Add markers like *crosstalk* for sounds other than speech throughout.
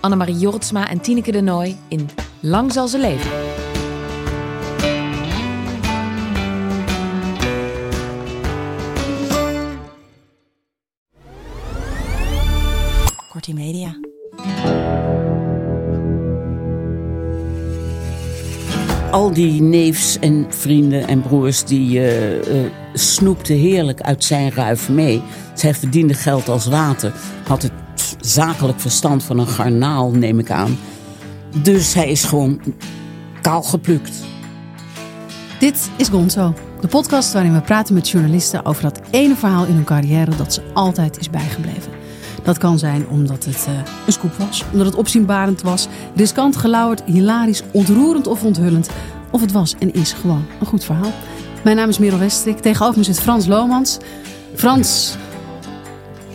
Annemarie Jortsma en Tineke de Nooi in Lang zal ze leven. Kortie Media. Al die neefs en vrienden en broers die eh, eh, snoepten heerlijk uit zijn ruif mee. Zij verdiende geld als water. Had het zakelijk verstand van een garnaal, neem ik aan. Dus hij is gewoon kaal geplukt. Dit is Gonzo, de podcast waarin we praten met journalisten over dat ene verhaal in hun carrière dat ze altijd is bijgebleven. Dat kan zijn omdat het eh, een scoop was, omdat het opzienbarend was, riskant gelauwerd, hilarisch, ontroerend of onthullend. Of het was en is gewoon een goed verhaal. Mijn naam is Merel Westrik, tegenover me zit Frans Lomans. Frans,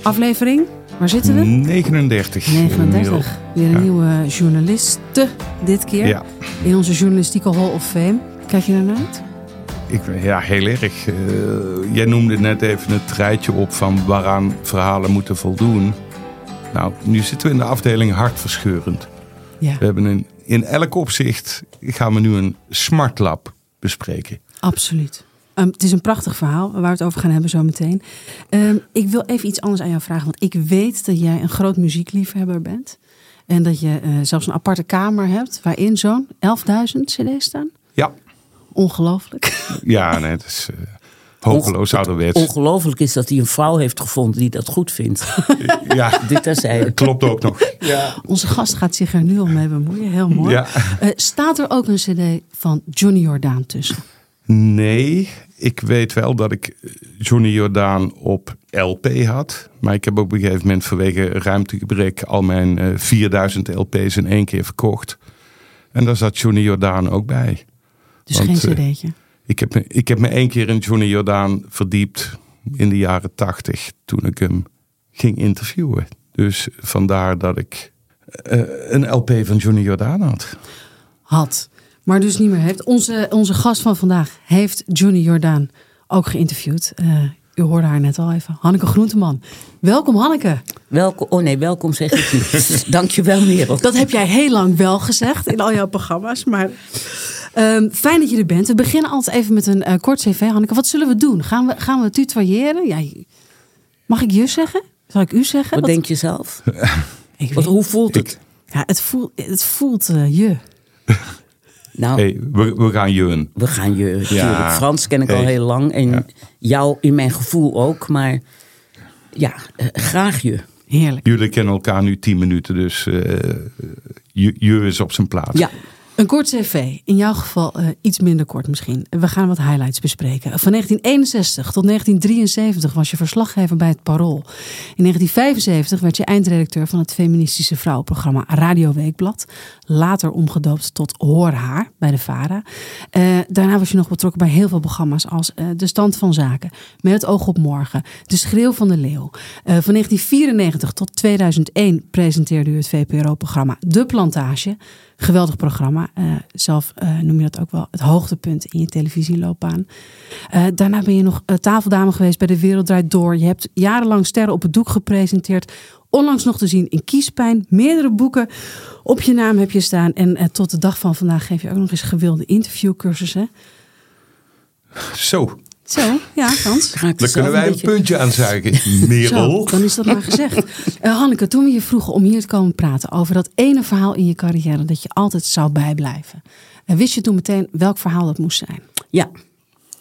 aflevering, waar zitten we? 39. 39. Weer een Ja. nieuwe journaliste dit keer. Ja. In onze journalistieke Hall of Fame. Kijk je daarnaar uit? Ik, ja, heel erg. Eh, jij noemde net even het rijtje op van waaraan verhalen moeten voldoen. Nou, nu zitten we in de afdeling hartverscheurend. Ja, We hebben een, in elk opzicht gaan we nu een smart lab bespreken. absoluut. Ehm, het is een prachtig verhaal waar we het over gaan hebben zo meteen. Ehm, ik wil even iets anders aan jou vragen. Want ik weet dat jij een groot muziekliefhebber bent. En dat je eh, zelfs een aparte kamer hebt waarin zo'n 11.000 cd's staan. Ja, Ongelooflijk. ja nee, dat is eh, hopeloos ouderwets. Ongelooflijk is dat hij een vrouw heeft gevonden die dat goed vindt. *laughs* Ja, Dit terzijde. klopt ook nog. Onze gast gaat zich er nu al mee bemoeien. Heel mooi. Ja. Eh, staat er ook een cd van Johnny Jordaan tussen? Nee, ik weet wel dat ik Johnny Jordaan op LP had. Maar ik heb ook op een gegeven moment vanwege ruimtegebrek al mijn eh, 4000 LP's in één keer verkocht. En daar zat Johnny Jordaan ook bij. Dus Want, geen eh, cd'tje. Ik heb, me, ik heb me één keer in Johnny Jordaan verdiept in de jaren 80 toen ik hem ging interviewen. Dus vandaar dat ik eh, een LP van Johnny Jordaan had. had, maar dus niet meer heeft. Onze, onze gast van vandaag heeft Johnny Jordaan ook geïnterviewd. Eh, u hoorde haar net al even. Hanneke Groenteman. Welkom Hanneke. Welkom, oh nee, welkom zeg ik niet. *laughs* Dankjewel Merel. Dat heb jij heel lang wel gezegd in al jouw programma's. Maar ehm, fijn dat je er bent. We beginnen altijd even met een eh, kort cv. Hanneke, wat zullen we doen? Gaan we, gaan we tutoyeren? Ja, mag ik je zeggen? Zal ik u zeggen? Wat denk je zelf? *laughs* ik Wat, weet- hoe voelt het? ja, het voelt, het voelt eh, je. *laughs* Nou, Hey, we, we gaan Jun. we gaan je. tuurlijk. Ja. Frans ken ik al heel lang. En Ja. jou in mijn gevoel ook. Maar ja, eh, graag je. Heerlijk. Jullie kennen elkaar nu 10 minuten, dus eh je, je is op zijn plaats. Ja, Een kort cv, in jouw geval eh, iets minder kort misschien. We gaan wat highlights bespreken. Van 1961 tot 1973 was je verslaggever bij het Parool. In 1975 werd je eindredacteur van het feministische vrouwenprogramma Radio Weekblad. Later omgedoopt tot Hoor Haar bij de VARA. Eh, daarna was je nog betrokken bij heel veel programma's als eh, De Stand van Zaken, Met het oog op morgen, De Schreeuw van de Leeuw. Van 1994 tot 2001 presenteerde u het VPRO-programma De Plantage. Geweldig programma. Eh, zelf eh, noem je dat ook wel het hoogtepunt in je televisieloopbaan. Eh, daarna ben je nog tafeldame geweest bij De Wereld Draait Door. Je hebt jarenlang Sterren op het Doek gepresenteerd. Onlangs nog te zien in Kiespijn. Meerdere boeken op je naam heb je staan. En tot de dag van vandaag geef je ook nog eens gewilde interviewcursussen. Zo, Zo, ja, Frans. ik dan kunnen wij een beetje- puntje aanzuigen. *laughs* Zo, Merel. dan is dat maar gezegd. *laughs* Eh, Hanneke, toen we je vroegen om hier te komen praten over dat ene verhaal in je carrière dat je altijd zou bijblijven. En wist je toen meteen welk verhaal dat moest zijn? Ja,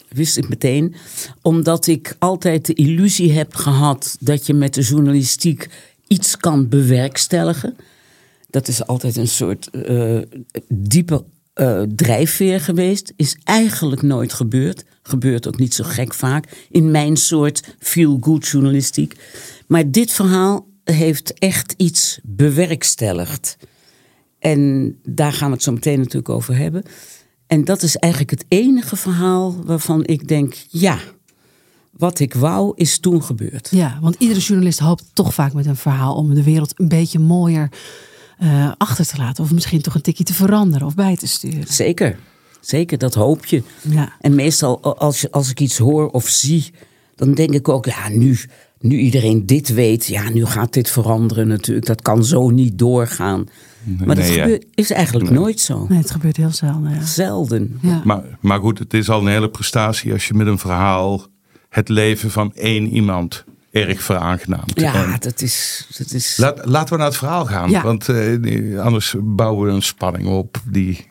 wist ik meteen. Omdat ik altijd de illusie heb gehad dat je met de journalistiek iets kan bewerkstelligen. Dat is altijd een soort eh, diepe eh, drijfveer geweest. Is eigenlijk nooit gebeurd. Gebeurt ook niet zo gek vaak in mijn soort feel-good journalistiek. Maar dit verhaal heeft echt iets bewerkstelligd. En daar gaan we het zo meteen natuurlijk over hebben. En dat is eigenlijk het enige verhaal waarvan ik denk, ja, wat ik wou is toen gebeurd. Ja, want iedere journalist hoopt toch vaak met een verhaal om de wereld een beetje mooier uh, achter te laten. Of misschien toch een tikje te veranderen of bij te sturen. Zeker, zeker, dat hoop je. Ja. En meestal als, je, als ik iets hoor of zie, dan denk ik ook, ja, nu, nu iedereen dit weet, ja, nu gaat dit veranderen natuurlijk. Dat kan zo niet doorgaan. Maar dat Nee, ja. gebeurt, is eigenlijk nooit zo. Nee, het gebeurt heel zelden. Ja. Zelden. Ja. Maar, maar goed, het is al een hele prestatie als je met een verhaal het leven van één iemand erg veraangenaamt. Ja, En dat is. Dat is laat, laten we naar het verhaal gaan, Ja. want eh, anders bouwen we een spanning op die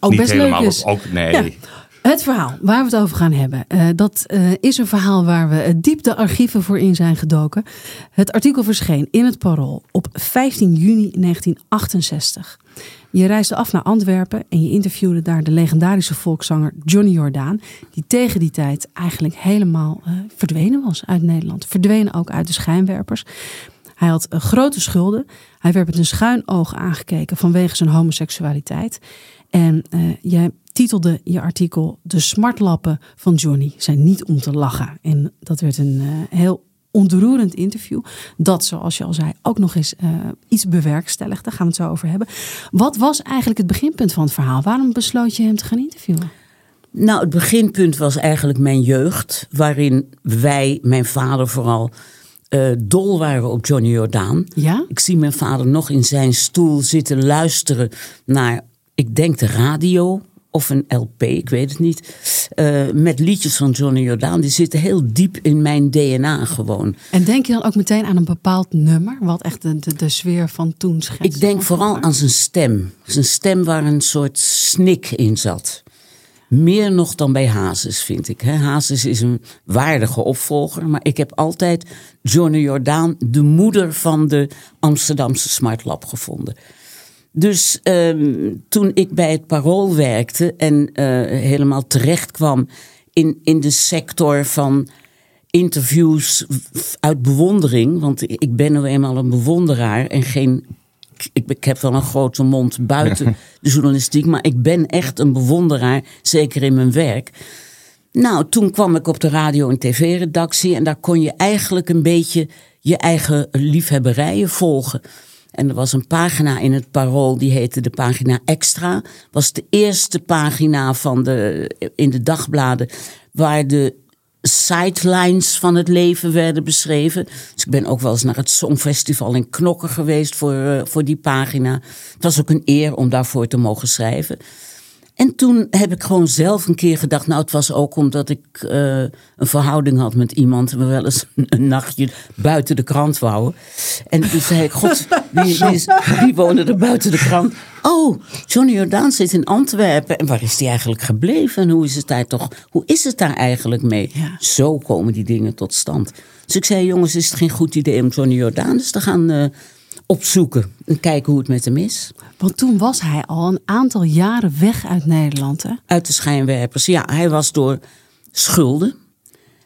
Ook niet best helemaal leuk is. Ook, nee, Ja. Het verhaal waar we het over gaan hebben, eh, dat eh, is een verhaal waar we diep de archieven voor in zijn gedoken. Het artikel verscheen in het Parool op 15 juni 1968. Je reisde af naar Antwerpen en je interviewde daar de legendarische volkszanger Johnny Jordaan, die tegen die tijd eigenlijk helemaal eh, verdwenen was uit Nederland. Verdwenen ook uit de schijnwerpers. Hij had eh, grote schulden. Hij werd met een schuin oog aangekeken vanwege zijn homoseksualiteit. En eh, jij titelde je artikel De smartlappen van Johnny zijn niet om te lachen. En dat werd een heel ontroerend interview. Dat, zoals je al zei, ook nog eens eh, iets bewerkstelligd. Daar gaan we het zo over hebben. Wat was eigenlijk het beginpunt van het verhaal? Waarom besloot je hem te gaan interviewen? Nou, het beginpunt was eigenlijk mijn jeugd, waarin wij, mijn vader vooral, eh, dol waren op Johnny Jordaan. Ja? Ik zie mijn vader nog in zijn stoel zitten luisteren naar, ik denk de radio of een LP, ik weet het niet. eh, met liedjes van Johnny Jordaan. Die zitten heel diep in mijn DNA gewoon. En denk je dan ook meteen aan een bepaald nummer? Wat echt de, de, de sfeer van toen schetst? Ik denk vooral aan zijn stem. Zijn stem waar een soort snik in zat. Meer nog dan bij Hazes, vind ik. Hazes is een waardige opvolger. Maar ik heb altijd Johnny Jordaan, de moeder van de Amsterdamse Smart Lab, gevonden. Dus ehm, toen ik bij het Parool werkte en eh, helemaal terecht kwam in, in de sector van interviews uit bewondering, want ik ben nou eenmaal een bewonderaar en geen. Ik, ik heb wel een grote mond buiten *laughs* de journalistiek, maar ik ben echt een bewonderaar, zeker in mijn werk. Nou, toen kwam ik op de radio- en tv-redactie en daar kon je eigenlijk een beetje je eigen liefhebberijen volgen. En er was een pagina in het Parool, die heette de pagina Extra. Was de eerste pagina van de, in de dagbladen waar de sidelines van het leven werden beschreven. Dus ik ben ook wel eens naar het Songfestival in Knokken geweest voor, eh, voor die pagina. Het was ook een eer om daarvoor te mogen schrijven. En toen heb ik gewoon zelf een keer gedacht. Nou, het was ook omdat ik eh, een verhouding had met iemand. En we wel eens een nachtje buiten de krant wouden. En toen zei ik: God, wie, *laughs* wie, is- wie woonde er buiten de krant? Oh, Johnny Jordaan zit in Antwerpen. En waar is die eigenlijk gebleven? En hoe is het daar toch? Hoe is het daar eigenlijk mee? Ja. Zo komen die dingen tot stand. Dus ik zei: Jongens, is het geen goed idee om Johnny Jordaan eens te gaan eh, opzoeken? En kijken hoe het met hem is. Want toen was hij al een aantal jaren weg uit Nederland. Hè? uit de schijnwerpers. Ja, hij was door schulden.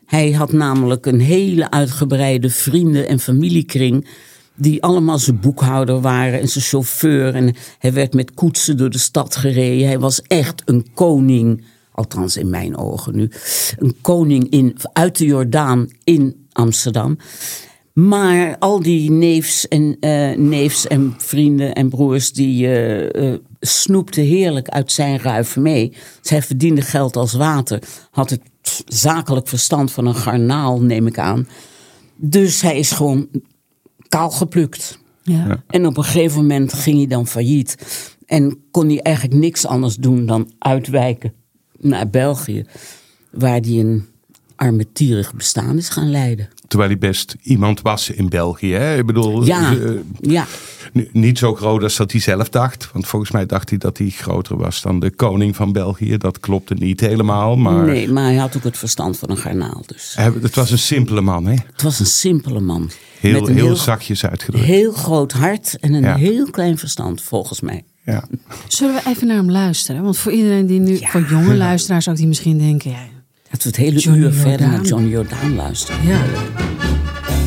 Hij had namelijk een hele uitgebreide vrienden- en familiekring. Die allemaal zijn boekhouder waren en zijn chauffeur. En hij werd met koetsen door de stad gereden. Hij was echt een koning. Althans, in mijn ogen nu. Een koning in, uit de Jordaan in Amsterdam. Maar al die neefs en, eh, neefs en vrienden en broers die eh, eh, snoepten heerlijk uit zijn ruif mee. Zij verdiende geld als water. Had het zakelijk verstand van een garnaal, neem ik aan. Dus hij is gewoon kaal geplukt. Ja. En op een gegeven moment ging hij dan failliet. En kon hij eigenlijk niks anders doen dan uitwijken naar België. Waar hij een armetierig bestaan is gaan leiden. Terwijl hij best iemand was in België. Hè? Ik bedoel, Ja, niet zo groot als dat hij zelf dacht. Want volgens mij dacht hij dat hij groter was dan de koning van België. Dat klopte niet helemaal. Maar Nee, maar hij had ook het verstand van een garnaal. Dus. hij- het was een simpele man. Hè? Het was een simpele man. Heel, Met een heel, heel, zachtjes uitgedrukt. heel groot hart en een Ja. heel klein verstand, volgens mij. Ja. Zullen we even naar hem luisteren? Want voor iedereen die nu, Ja. voor jonge luisteraars ook die misschien denken, ja, Dat we het hele Johnny uur verder naar Johnny Jordaan luisteren. ja.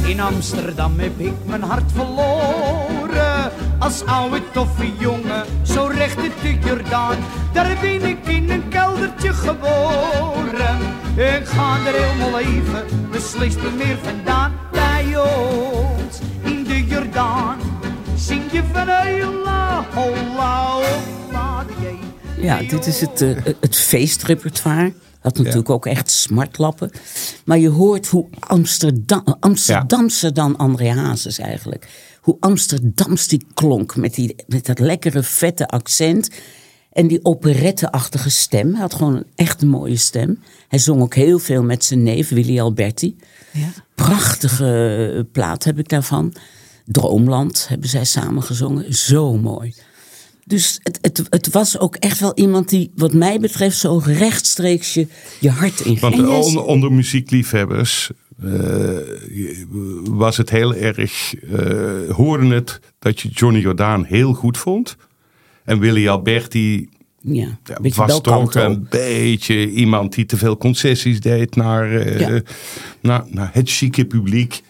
In Amsterdam heb ik mijn hart verloren. als oude toffe jongen, zo recht uit de Jordaan. Daar ben ik in een keldertje geboren. Ik ga er helemaal even beslist niet meer vandaan. Bij ons in de Jordaan zing je van hola, hola. Ja, dit is het, eh, het feestrepertoire. Had natuurlijk ook echt smartlappen. Maar je hoort hoe Amsterdam, Amsterdamse dan André Hazes eigenlijk. Hoe Amsterdams die klonk met, die, met dat lekkere vette accent. En die operetteachtige stem. Hij had gewoon een echt een mooie stem. Hij zong ook heel veel met zijn neef Willy Alberti. Ja. Prachtige eh, plaat heb ik daarvan. Droomland hebben zij samen gezongen. Zo mooi. Dus het, het, het was ook echt wel iemand die, wat mij betreft, zo rechtstreeks je, je hart in Want onder, onder muziekliefhebbers eh, was het heel erg, eh hoorde het dat je Johnny Jordaan heel goed vond. En Willy Alberti ja, was toch een beetje iemand die te veel concessies deed naar, eh, Ja. naar, naar het chique publiek.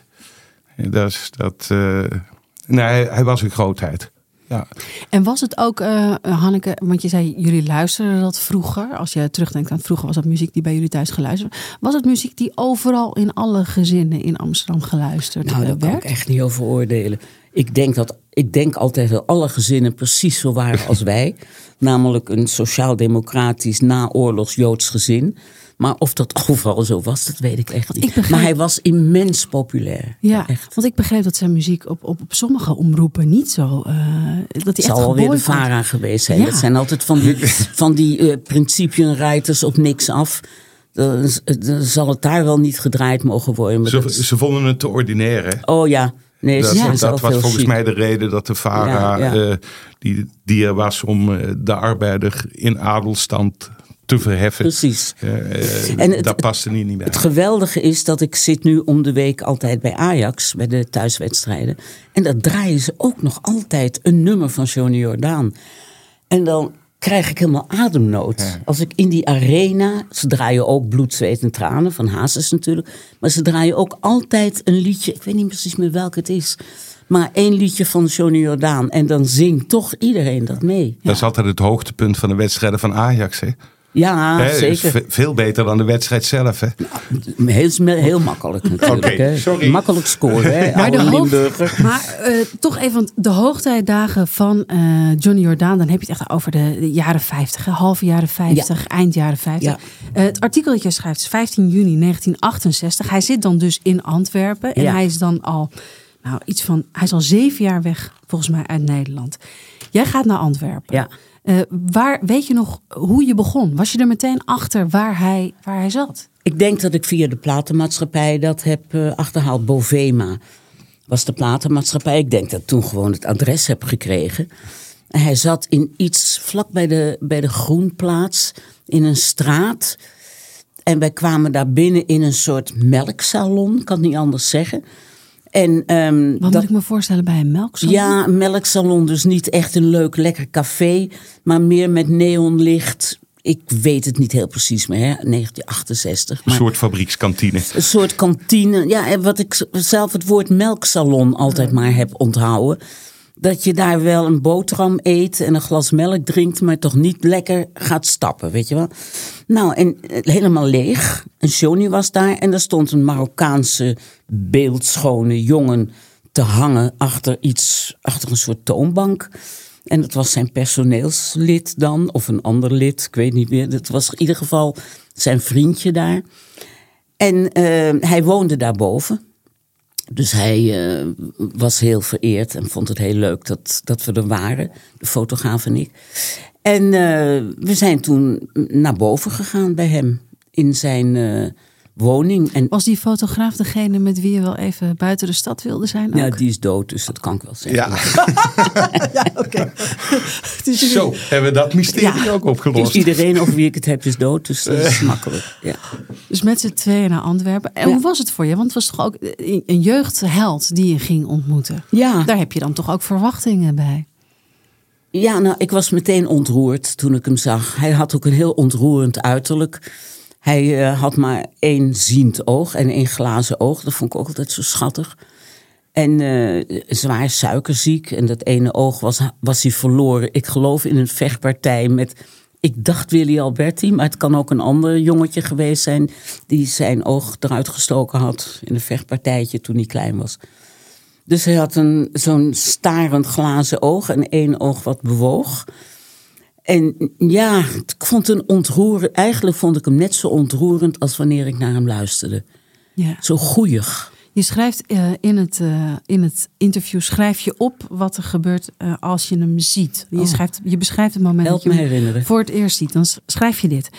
En dat, dat, nee, hij, hij was een grootheid. Ja. En was het ook, eh, Hanneke, want je zei jullie luisterden dat vroeger. Als je terugdenkt aan vroeger was dat muziek die bij jullie thuis geluisterd werd. Was het muziek die overal in alle gezinnen in Amsterdam geluisterd Nou, eh, daar kan werd? ik echt niet over oordelen. Ik denk, dat, ik denk altijd dat alle gezinnen precies zo waren als wij. *laughs* Namelijk een sociaal-democratisch naoorlogs Joods gezin. Maar of dat overal zo was, dat weet ik echt niet. Ik begrijp- Maar hij was immens populair. Ja, echt. want ik begreep dat zijn muziek op, op, op sommige omroepen niet zo. eh dat hij zal alweer de. VARA geweest zijn. Ja. Dat zijn altijd van die, *laughs* van die eh principienruiters op niks af. Dan, dan zal het daar wel niet gedraaid mogen worden. Ze, dat- ze vonden het te ordinair. Hè? oh ja, nee, Dat, was volgens mij de reden dat de VARA, Ja, ja. eh, die, die er was om eh, de arbeider in adelstand te verheffen. Precies. Eh, eh, En het- dat paste niet, niet bij. Het geweldige is dat ik zit nu om de week altijd bij Ajax, bij de thuiswedstrijden. En dat draaien ze ook nog altijd een nummer van Johnny Jordaan. En dan krijg ik helemaal ademnood. Als ik in die arena, ze draaien ook bloed, zweet en tranen, van Hazes natuurlijk. Maar ze draaien ook altijd een liedje, ik weet niet precies meer welk het is. Maar één liedje van Johnny Jordaan. En dan zingt toch iedereen dat mee. Dat is altijd het hoogtepunt van de wedstrijden van Ajax. Hè? Ja, Hè, is zeker. ve- veel beter dan de wedstrijd zelf. Hè? Heel, heel makkelijk natuurlijk. Sorry. Makkelijk scoren, hè? *laughs* Maar de, hoog- maar eh, toch even, want de hoogtijdagen van eh, Johnny Jordaan, dan heb je het echt over de, de jaren 50, hè, halve jaren 50, eind jaren 50. Ja. Eh, het artikel dat je schrijft is 15 juni 1968. Hij zit dan dus in Antwerpen en Ja. hij is dan al, nou, iets van, hij is al zeven jaar weg, volgens mij, uit Nederland. Jij gaat naar Antwerpen. Ja. Eh, waar, weet je nog hoe je begon? Was je er meteen achter waar hij, waar hij zat? Ik denk dat ik via de platenmaatschappij dat heb eh, achterhaald. Bovema was de platenmaatschappij. Ik denk dat ik toen gewoon het adres heb gekregen. En hij zat in iets vlak bij de, bij de Groenplaats, in een straat. En wij kwamen daar binnen in een soort melksalon, kan niet anders zeggen. En, ehm, Wat dat- moet ik me voorstellen bij een melksalon? Ja, een melksalon, dus niet echt een leuk, lekker café, maar meer met neonlicht. Ik weet het niet heel precies meer, hè? 1968. Een soort fabriekskantine. een soort kantine. Ja, en wat ik zelf het woord melksalon altijd maar heb onthouden. Dat je daar wel een boterham eet en een glas melk drinkt, maar toch niet lekker gaat stappen, weet je wel. Nou, en eh, helemaal leeg. Een Johnny was daar en er stond een Marokkaanse beeldschone jongen te hangen achter iets, achter een soort toonbank. En dat was zijn personeelslid dan, of een ander lid, ik weet niet meer. Dat was in ieder geval zijn vriendje daar. En eh, hij woonde daarboven. Dus hij eh, was heel vereerd en vond het heel leuk dat, dat we er waren, de fotograaf en ik. En eh, we zijn toen naar boven gegaan bij hem in zijn eh, woning. En Was die fotograaf degene met wie je wel even buiten de stad wilde zijn? Ook? ja, die is dood, dus dat kan ik wel zeggen. Ja, *laughs* oké. Dus jullie- zo hebben we dat mysterie Ja. ook Dus opgelost. iedereen over wie ik het heb is dood, dus dat is makkelijk. Ja. Dus met z'n tweeën naar Antwerpen. En Ja. hoe was het voor je? Want het was toch ook een jeugdheld die je ging ontmoeten. Ja. Daar heb je dan toch ook verwachtingen bij. Ja, nou, ik was meteen ontroerd toen ik hem zag. Hij had ook een heel ontroerend uiterlijk. Hij eh, had maar één ziend oog en één glazen oog. Dat vond ik ook altijd zo schattig. En eh, zwaar suikerziek. En dat ene oog was, was hij verloren. Ik geloof in een vechtpartij met. Ik dacht Willy Alberti, maar het kan ook een ander jongetje geweest zijn. die zijn oog eruit gestoken had. in een vechtpartijtje toen hij klein was. Dus hij had zo'n starend glazen oog en één oog wat bewoog. En ja, ik vond een ontroerend. Eigenlijk vond ik hem net zo ontroerend als wanneer ik naar hem luisterde. Ja. Zo goeig. Je schrijft eh, in, het, eh, in het interview schrijf je op wat er gebeurt eh, als je hem ziet. Je, Oh. schrijft, je beschrijft het moment Help dat je me hem herinneren. voor het eerst ziet. Dan schrijf je dit.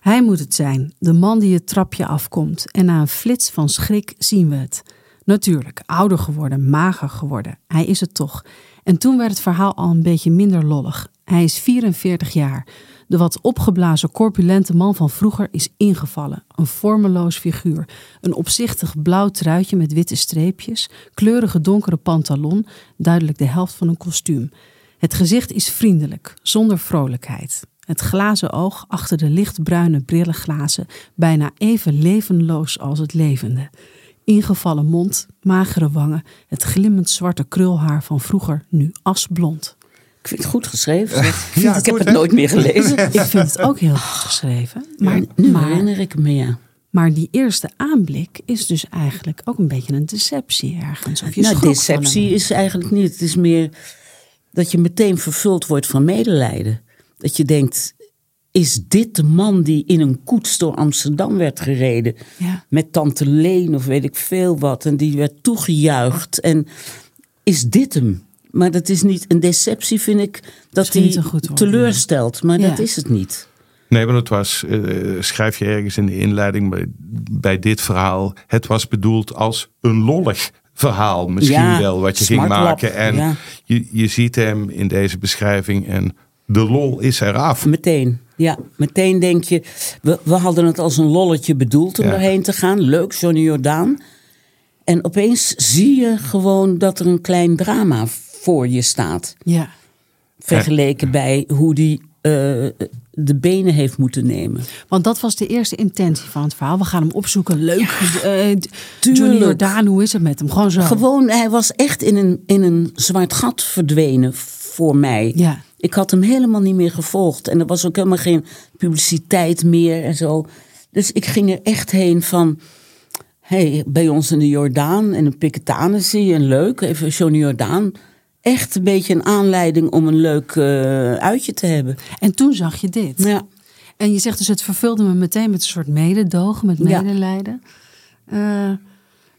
Hij moet het zijn, de man die het trapje afkomt. En na een flits van schrik zien we het. Natuurlijk, ouder geworden, mager geworden. Hij is het toch. En toen werd het verhaal al een beetje minder lollig. Hij is 44 jaar. De wat opgeblazen corpulente man van vroeger is ingevallen. Een vormeloos figuur. Een opzichtig blauw truitje met witte streepjes. Kleurige donkere pantalon. Duidelijk de helft van een kostuum. Het gezicht is vriendelijk, zonder vrolijkheid. Het glazen oog achter de lichtbruine brillenglazen bijna even levenloos als het levende. Ingevallen mond, magere wangen, het glimmend zwarte krulhaar van vroeger nu asblond. Ik vind het goed geschreven. zeg. *laughs* Ja, ik heb het nooit meer gelezen. *laughs* Ik vind het ook heel goed geschreven. Maar, nu maar, herinner ik me, ja. maar die eerste aanblik is dus eigenlijk ook een beetje een deceptie ergens. Of je nou, deceptie is eigenlijk niet. Het is meer dat je meteen vervuld wordt van medelijden. Dat je denkt, is dit de man die in een koets door Amsterdam werd gereden? Ja. Met tante Leen of weet ik veel wat. En die werd toegejuicht. En is dit hem? Maar dat is niet een deceptie, vind ik, dat hij teleurstelt. Maar Ja. dat is het niet. Nee, want het was, eh, schrijf je ergens in de inleiding bij, bij dit verhaal. Het was bedoeld als een lollig verhaal. Misschien Ja, wel wat je ging maken. En ja. je, je ziet hem in deze beschrijving en de lol is eraf. Meteen, ja. Meteen denk je, we, we hadden het als een lolletje bedoeld om Ja. erheen te gaan. Leuk, Johnny Jordaan. En opeens zie je gewoon dat er een klein drama voor je staat. Ja. Vergeleken bij hoe die eh, de benen heeft moeten nemen. Want dat was de eerste intentie van het verhaal. We gaan hem opzoeken. Leuk. Eh, Johnny. Jordaan, hoe is het met hem? Gewoon zo. Gewoon, hij was echt in een, in een zwart gat verdwenen voor mij. Ja. Ik had hem helemaal niet meer gevolgd. En er was ook helemaal geen publiciteit meer en zo. Dus ik ging er echt heen van... hey, bij ons in de Jordaan en een Piketanen zie je een leuk. Even Johnny Jordaan. Echt een beetje een aanleiding om een leuk eh, uitje te hebben. En toen zag je dit. Ja. En je zegt dus, het vervulde me meteen met een soort mededogen, met Ja. medelijden. Eh,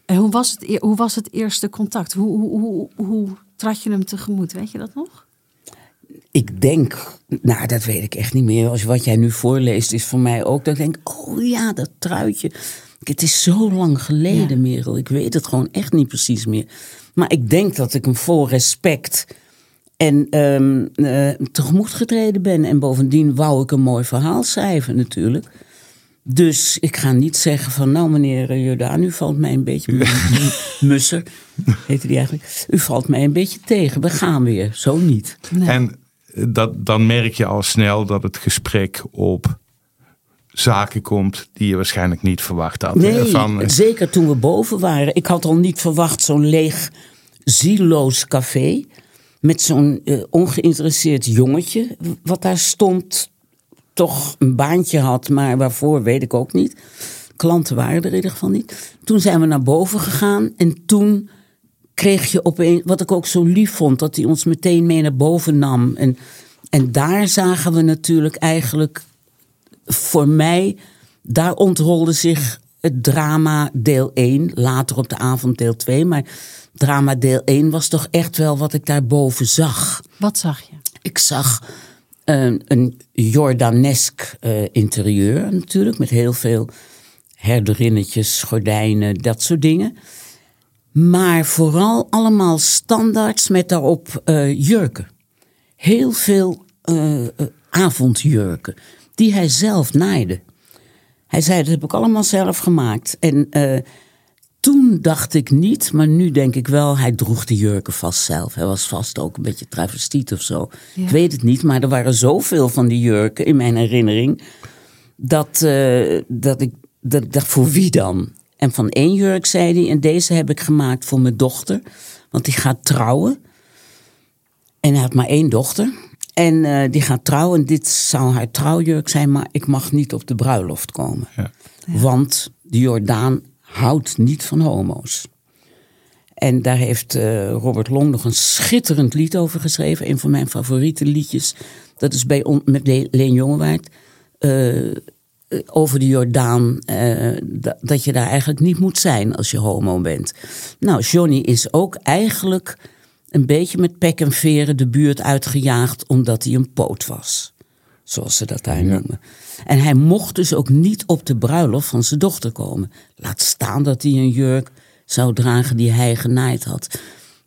en hoe was, het, hoe was het eerste contact? Hoe, hoe, hoe, hoe trad je hem tegemoet? Weet je dat nog? Ik denk, nou dat weet ik echt niet meer. Als wat jij nu voorleest is voor mij ook. Dat ik denk, oh ja, dat truitje. Het is zo lang geleden, Ja. Merel. Ik weet het gewoon echt niet precies meer. Maar ik denk dat ik hem vol respect en ehm eh, tegemoet getreden ben. En bovendien wou ik een mooi verhaal schrijven natuurlijk. Dus ik ga niet zeggen van, nou meneer Jordaan, u valt mij een beetje... *laughs* Musser, heette die eigenlijk. U valt mij een beetje tegen, we gaan weer. Zo niet. Nee. En dat, dan merk je al snel dat het gesprek op zaken komt die je waarschijnlijk niet verwacht had. Nee, Van, zeker toen we boven waren. Ik had al niet verwacht zo'n leeg, zieloos café. Met zo'n eh, ongeïnteresseerd jongetje. Wat daar stond. Toch een baantje had, maar waarvoor weet ik ook niet. Klanten waren er in ieder geval niet. Toen zijn we naar boven gegaan. En toen kreeg je opeens, wat ik ook zo lief vond, dat hij ons meteen mee naar boven nam. En, en daar zagen we natuurlijk eigenlijk voor mij, daar ontrolde zich het drama deel 1. Later op de avond deel 2. Maar drama deel 1 was toch echt wel wat ik daarboven zag. Wat zag je? Ik zag een, een Jordanesk eh, interieur natuurlijk. Met heel veel herderinnetjes, gordijnen, dat soort dingen. Maar vooral allemaal standaards met daarop eh, jurken. Heel veel eh, eh, avondjurken. Die hij zelf naaide. Hij zei, dat heb ik allemaal zelf gemaakt. En toen dacht ik niet, maar nu denk ik wel, hij droeg de jurken vast zelf. Hij was vast ook een beetje travestiet of zo. Ja. Ik weet het niet, maar er waren zoveel van die jurken in mijn herinnering. Dat, dat ik dat ik dacht, voor wie dan? En van één jurk zei hij, en deze heb ik gemaakt voor mijn dochter. Want die gaat trouwen. En hij had maar één dochter. En eh, die gaat trouwen. En dit zou haar trouwjurk zijn, maar ik mag niet op de bruiloft komen. Ja. Want de Jordaan houdt niet van homo's. En daar heeft eh, Robert Long nog een schitterend lied over geschreven. Een van mijn favoriete liedjes. Dat is bij on- met Le- Leen Jongewaard. eh, over de Jordaan. eh, da- dat je daar eigenlijk niet moet zijn als je homo bent. Nou, Johnny is ook eigenlijk een beetje met pek en veren de buurt uitgejaagd. omdat hij een poot was. Zoals ze dat daar noemen. En hij mocht dus ook niet op de bruiloft van zijn dochter komen. Laat staan dat hij een jurk zou dragen die hij genaaid had.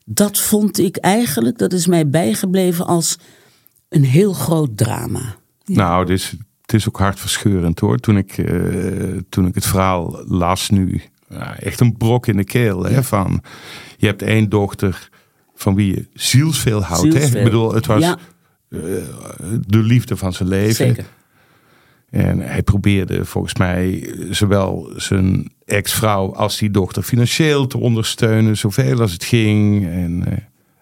Dat vond ik eigenlijk, dat is mij bijgebleven als een heel groot drama. Nou, het is, het is ook hartverscheurend hoor. Toen ik, eh, toen ik het verhaal las nu, echt een brok in de keel. Hè, van, je hebt één dochter van wie je zielsveel houdt. Hè? Ik bedoel, het was Ja. eh, de liefde van zijn leven. Zeker. En hij probeerde volgens mij zowel zijn ex-vrouw als die dochter financieel te ondersteunen, zoveel als het ging. En, eh,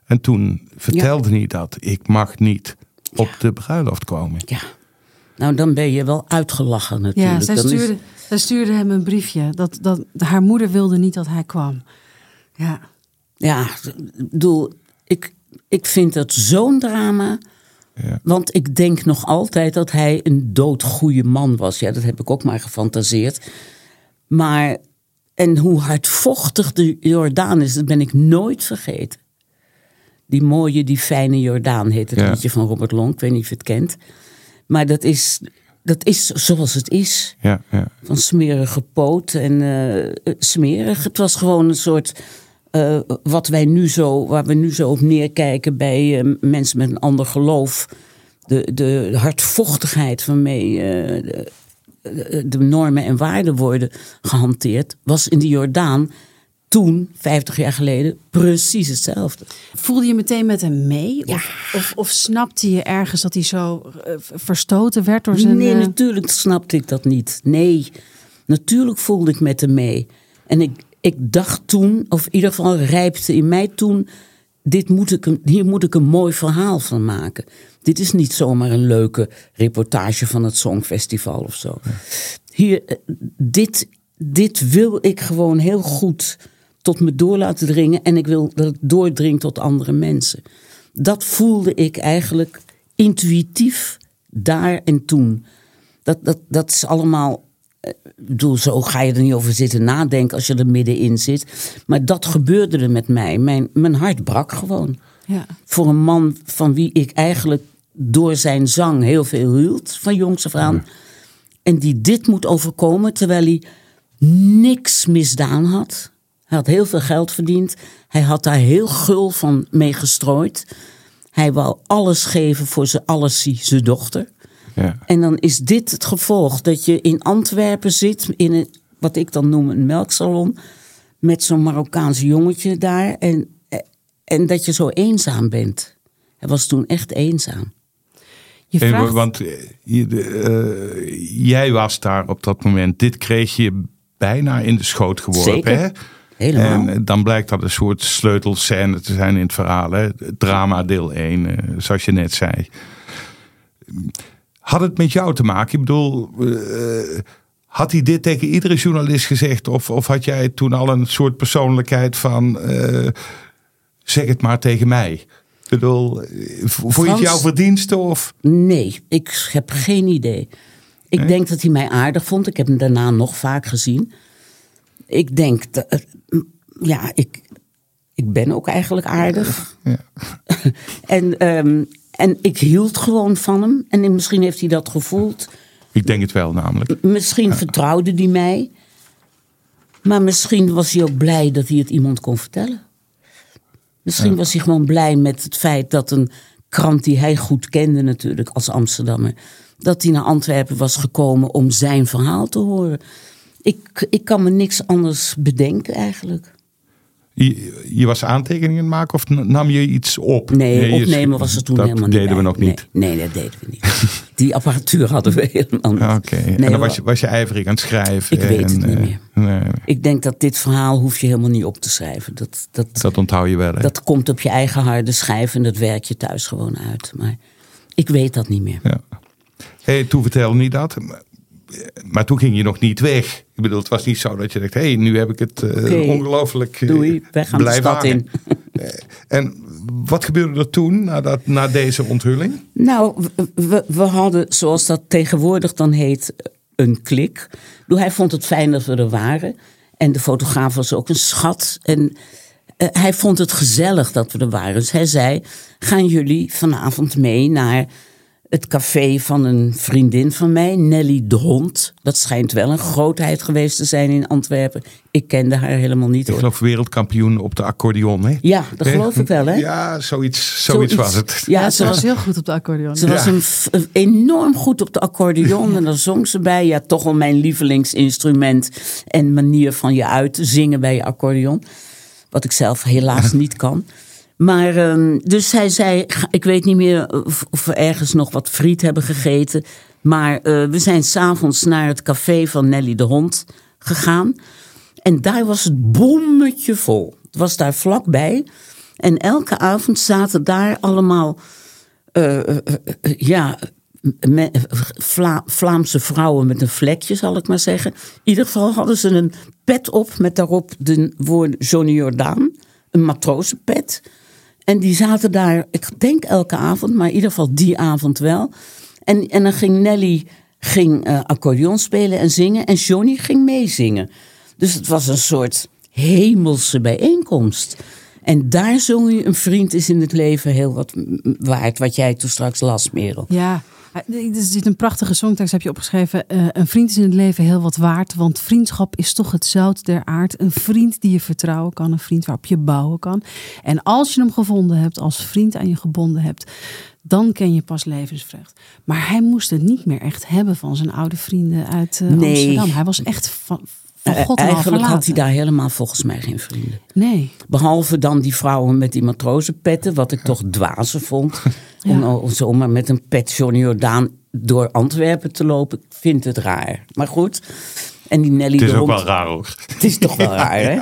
en toen vertelde hij dat ik mag niet op de bruiloft komen. Ja. Nou, dan ben je wel uitgelachen natuurlijk. Ja, zij is- stuurde, zij stuurde hem een briefje. Dat, dat, haar moeder wilde niet dat hij kwam. Ja. Ja, ik bedoel, ik, ik vind dat zo'n drama. Ja. Want ik denk nog altijd dat hij een doodgoeie man was. Ja, dat heb ik ook maar gefantaseerd. Maar, en hoe hardvochtig de Jordaan is, dat ben ik nooit vergeten. Die mooie, die fijne Jordaan heet het Ja. liedje van Robert Long. Ik weet niet of je het kent. Maar dat is, dat is zoals het is Ja, ja. van smerige poot en eh, smerig. Het was gewoon een soort. eh, wat wij nu zo, waar we nu zo op neerkijken bij eh, mensen met een ander geloof. De, de hardvochtigheid waarmee de- de normen en waarden worden gehanteerd, was in de Jordaan toen, 50 jaar geleden, precies hetzelfde. Voelde je meteen met hem mee? Of, of, of snapte je ergens dat hij zo eh, verstoten werd door zijn... Nee, eh, natuurlijk snapte ik dat niet. Nee, natuurlijk voelde ik met hem mee. En ik, ik dacht toen, of in ieder geval rijpte in mij toen... Dit moet ik hier moet ik een mooi verhaal van maken. Dit is niet zomaar een leuke reportage van het Songfestival of zo. Hier, eh, dit, dit wil ik gewoon heel goed tot me door laten dringen. En ik wil dat het doordringt tot andere mensen. Dat voelde ik eigenlijk intuïtief daar en toen. Dat, dat, dat is allemaal. eh, Ik bedoel, zo ga je er niet over zitten nadenken als je er middenin zit. Maar dat gebeurde er met mij. Mijn, mijn hart brak gewoon. ja. Voor een man van wie ik eigenlijk door zijn zang heel veel hield, van jongs af aan. En die dit moet overkomen terwijl hij niks misdaan had. Hij had heel veel geld verdiend. Hij had daar heel gul van mee gestrooid. Hij wou alles geven voor zijn allesie, zijn dochter. ja. En dan is dit het gevolg dat je in Antwerpen zit, in een, wat ik dan noem een melksalon, met zo'n Marokkaans jongetje daar. En, en dat je zo eenzaam bent. Hij was toen echt eenzaam. Je vraagt, want eh, je, de, eh, jij was daar op dat moment. Dit kreeg je bijna in de schoot geworpen. Zeker. Hè? Helemaal. En eh, dan blijkt dat een soort sleutelscène te zijn in het verhaal. Hè? Drama deel 1, eh, zoals je net zei. Had het met jou te maken? Ik bedoel, eh, had hij dit tegen iedere journalist gezegd? Of, of had jij toen al een soort persoonlijkheid van... zeg het maar tegen mij? Ik bedoel, vond je het jouw verdienste? Of? Nee, ik heb geen idee. Ik Nee? denk dat hij mij aardig vond. Ik heb hem daarna nog vaak gezien. Ik denk, dat, ja, ik, ik ben ook eigenlijk aardig. Ja. *laughs* en, ehm, en ik hield gewoon van hem. En misschien heeft hij dat gevoeld. Ik denk het wel namelijk. Misschien vertrouwde hij mij. Maar misschien was hij ook blij dat hij het iemand kon vertellen. Misschien was hij gewoon blij met het feit dat een krant die hij goed kende natuurlijk als Amsterdammer... dat hij naar Antwerpen was gekomen om zijn verhaal te horen. Ik, ik kan me niks anders bedenken eigenlijk. Je, je was aantekeningen maken of nam je iets op? Nee, opnemen was er toen dat helemaal deden niet. we bij. nog niet. Nee, nee, dat deden we niet. *laughs* Die apparatuur hadden we helemaal niet. Ah, Oké, en Nee, dan was we- je, was je ijverig aan het schrijven. Ik weet het niet eh, meer. nee, Ik denk dat dit verhaal hoef je helemaal niet op te schrijven. Dat, dat, dat onthoud je wel. Hè? dat komt op je eigen harde schijf en dat werk je thuis gewoon uit. Maar ik weet dat niet meer. Ja. Hey, toen vertelde niet dat. Maar, toen ging je nog niet weg. Ik bedoel, het was niet zo dat je dacht... hé, hey, nu heb ik het eh, ongelooflijk eh, Doei, wij gaan de stad in. *laughs* Eh, en wat gebeurde er toen, na, dat, na deze onthulling? Nou, we- we, hadden, zoals dat tegenwoordig dan heet, een klik. Hij vond het fijn dat we er waren. En de fotograaf was ook een schat. En hij vond het gezellig dat we er waren. Dus hij zei, gaan jullie vanavond mee naar het café van een vriendin van mij, Nelly de Hond. Dat schijnt wel een grootheid geweest te zijn in Antwerpen. Ik kende haar helemaal niet Ik geloof wereldkampioen op de accordeon, hè? Ja, dat geloof ik wel hè. Ja, zoiets, zoiets, was het. Ja, Ja, ze was heel goed op de accordeon. Ze was een enorm goed op de accordeon en daar zong ze bij. Ja, toch wel mijn lievelingsinstrument en manier van je uit te zingen bij je accordeon. Wat ik zelf helaas niet kan. Maar ehm, dus hij zei, ik weet niet meer of, of we ergens nog wat friet hebben gegeten. Maar eh, we zijn s'avonds naar het café van Nelly de Hond gegaan. En daar was het bommetje vol. Het was daar vlakbij. En elke avond zaten daar allemaal eh, eh, eh, ja, Vlaamse vrouwen met een vlekje, zal ik maar zeggen. In ieder geval hadden ze een pet op met daarop de woord Johnny Jordaan. Een matrozenpet. En die zaten daar, ik denk elke avond, maar in ieder geval die avond wel. En, en dan ging Nelly ging, eh, accordeon spelen en zingen en Johnny ging meezingen. Dus het was een soort hemelse bijeenkomst. En daar zong je een vriend is in het leven heel wat waard, wat jij toen straks las, Merel. Ja, er zit een prachtige songtekst, heb je opgeschreven. Eh, een vriend is in het leven heel wat waard, want vriendschap is toch het zout der aard. Een vriend die je vertrouwen kan, een vriend waarop je bouwen kan. En als je hem gevonden hebt, als vriend aan je gebonden hebt, dan ken je pas levensvreugd. Maar hij moest het niet meer echt hebben van zijn oude vrienden uit Nee. Amsterdam. Hij was echt van, Eh, God Eigenlijk had hij daar helemaal volgens mij geen vrienden. Nee. Behalve dan die vrouwen met die matrozenpetten, wat ik toch dwazen vond. *laughs* Om, om zomaar met een pet Johnny Jordaan door Antwerpen te lopen. Ik vind het raar. Maar goed. En die Nelly Het is de ook Hond. wel raar hoor. Het is toch wel *laughs* raar, hè?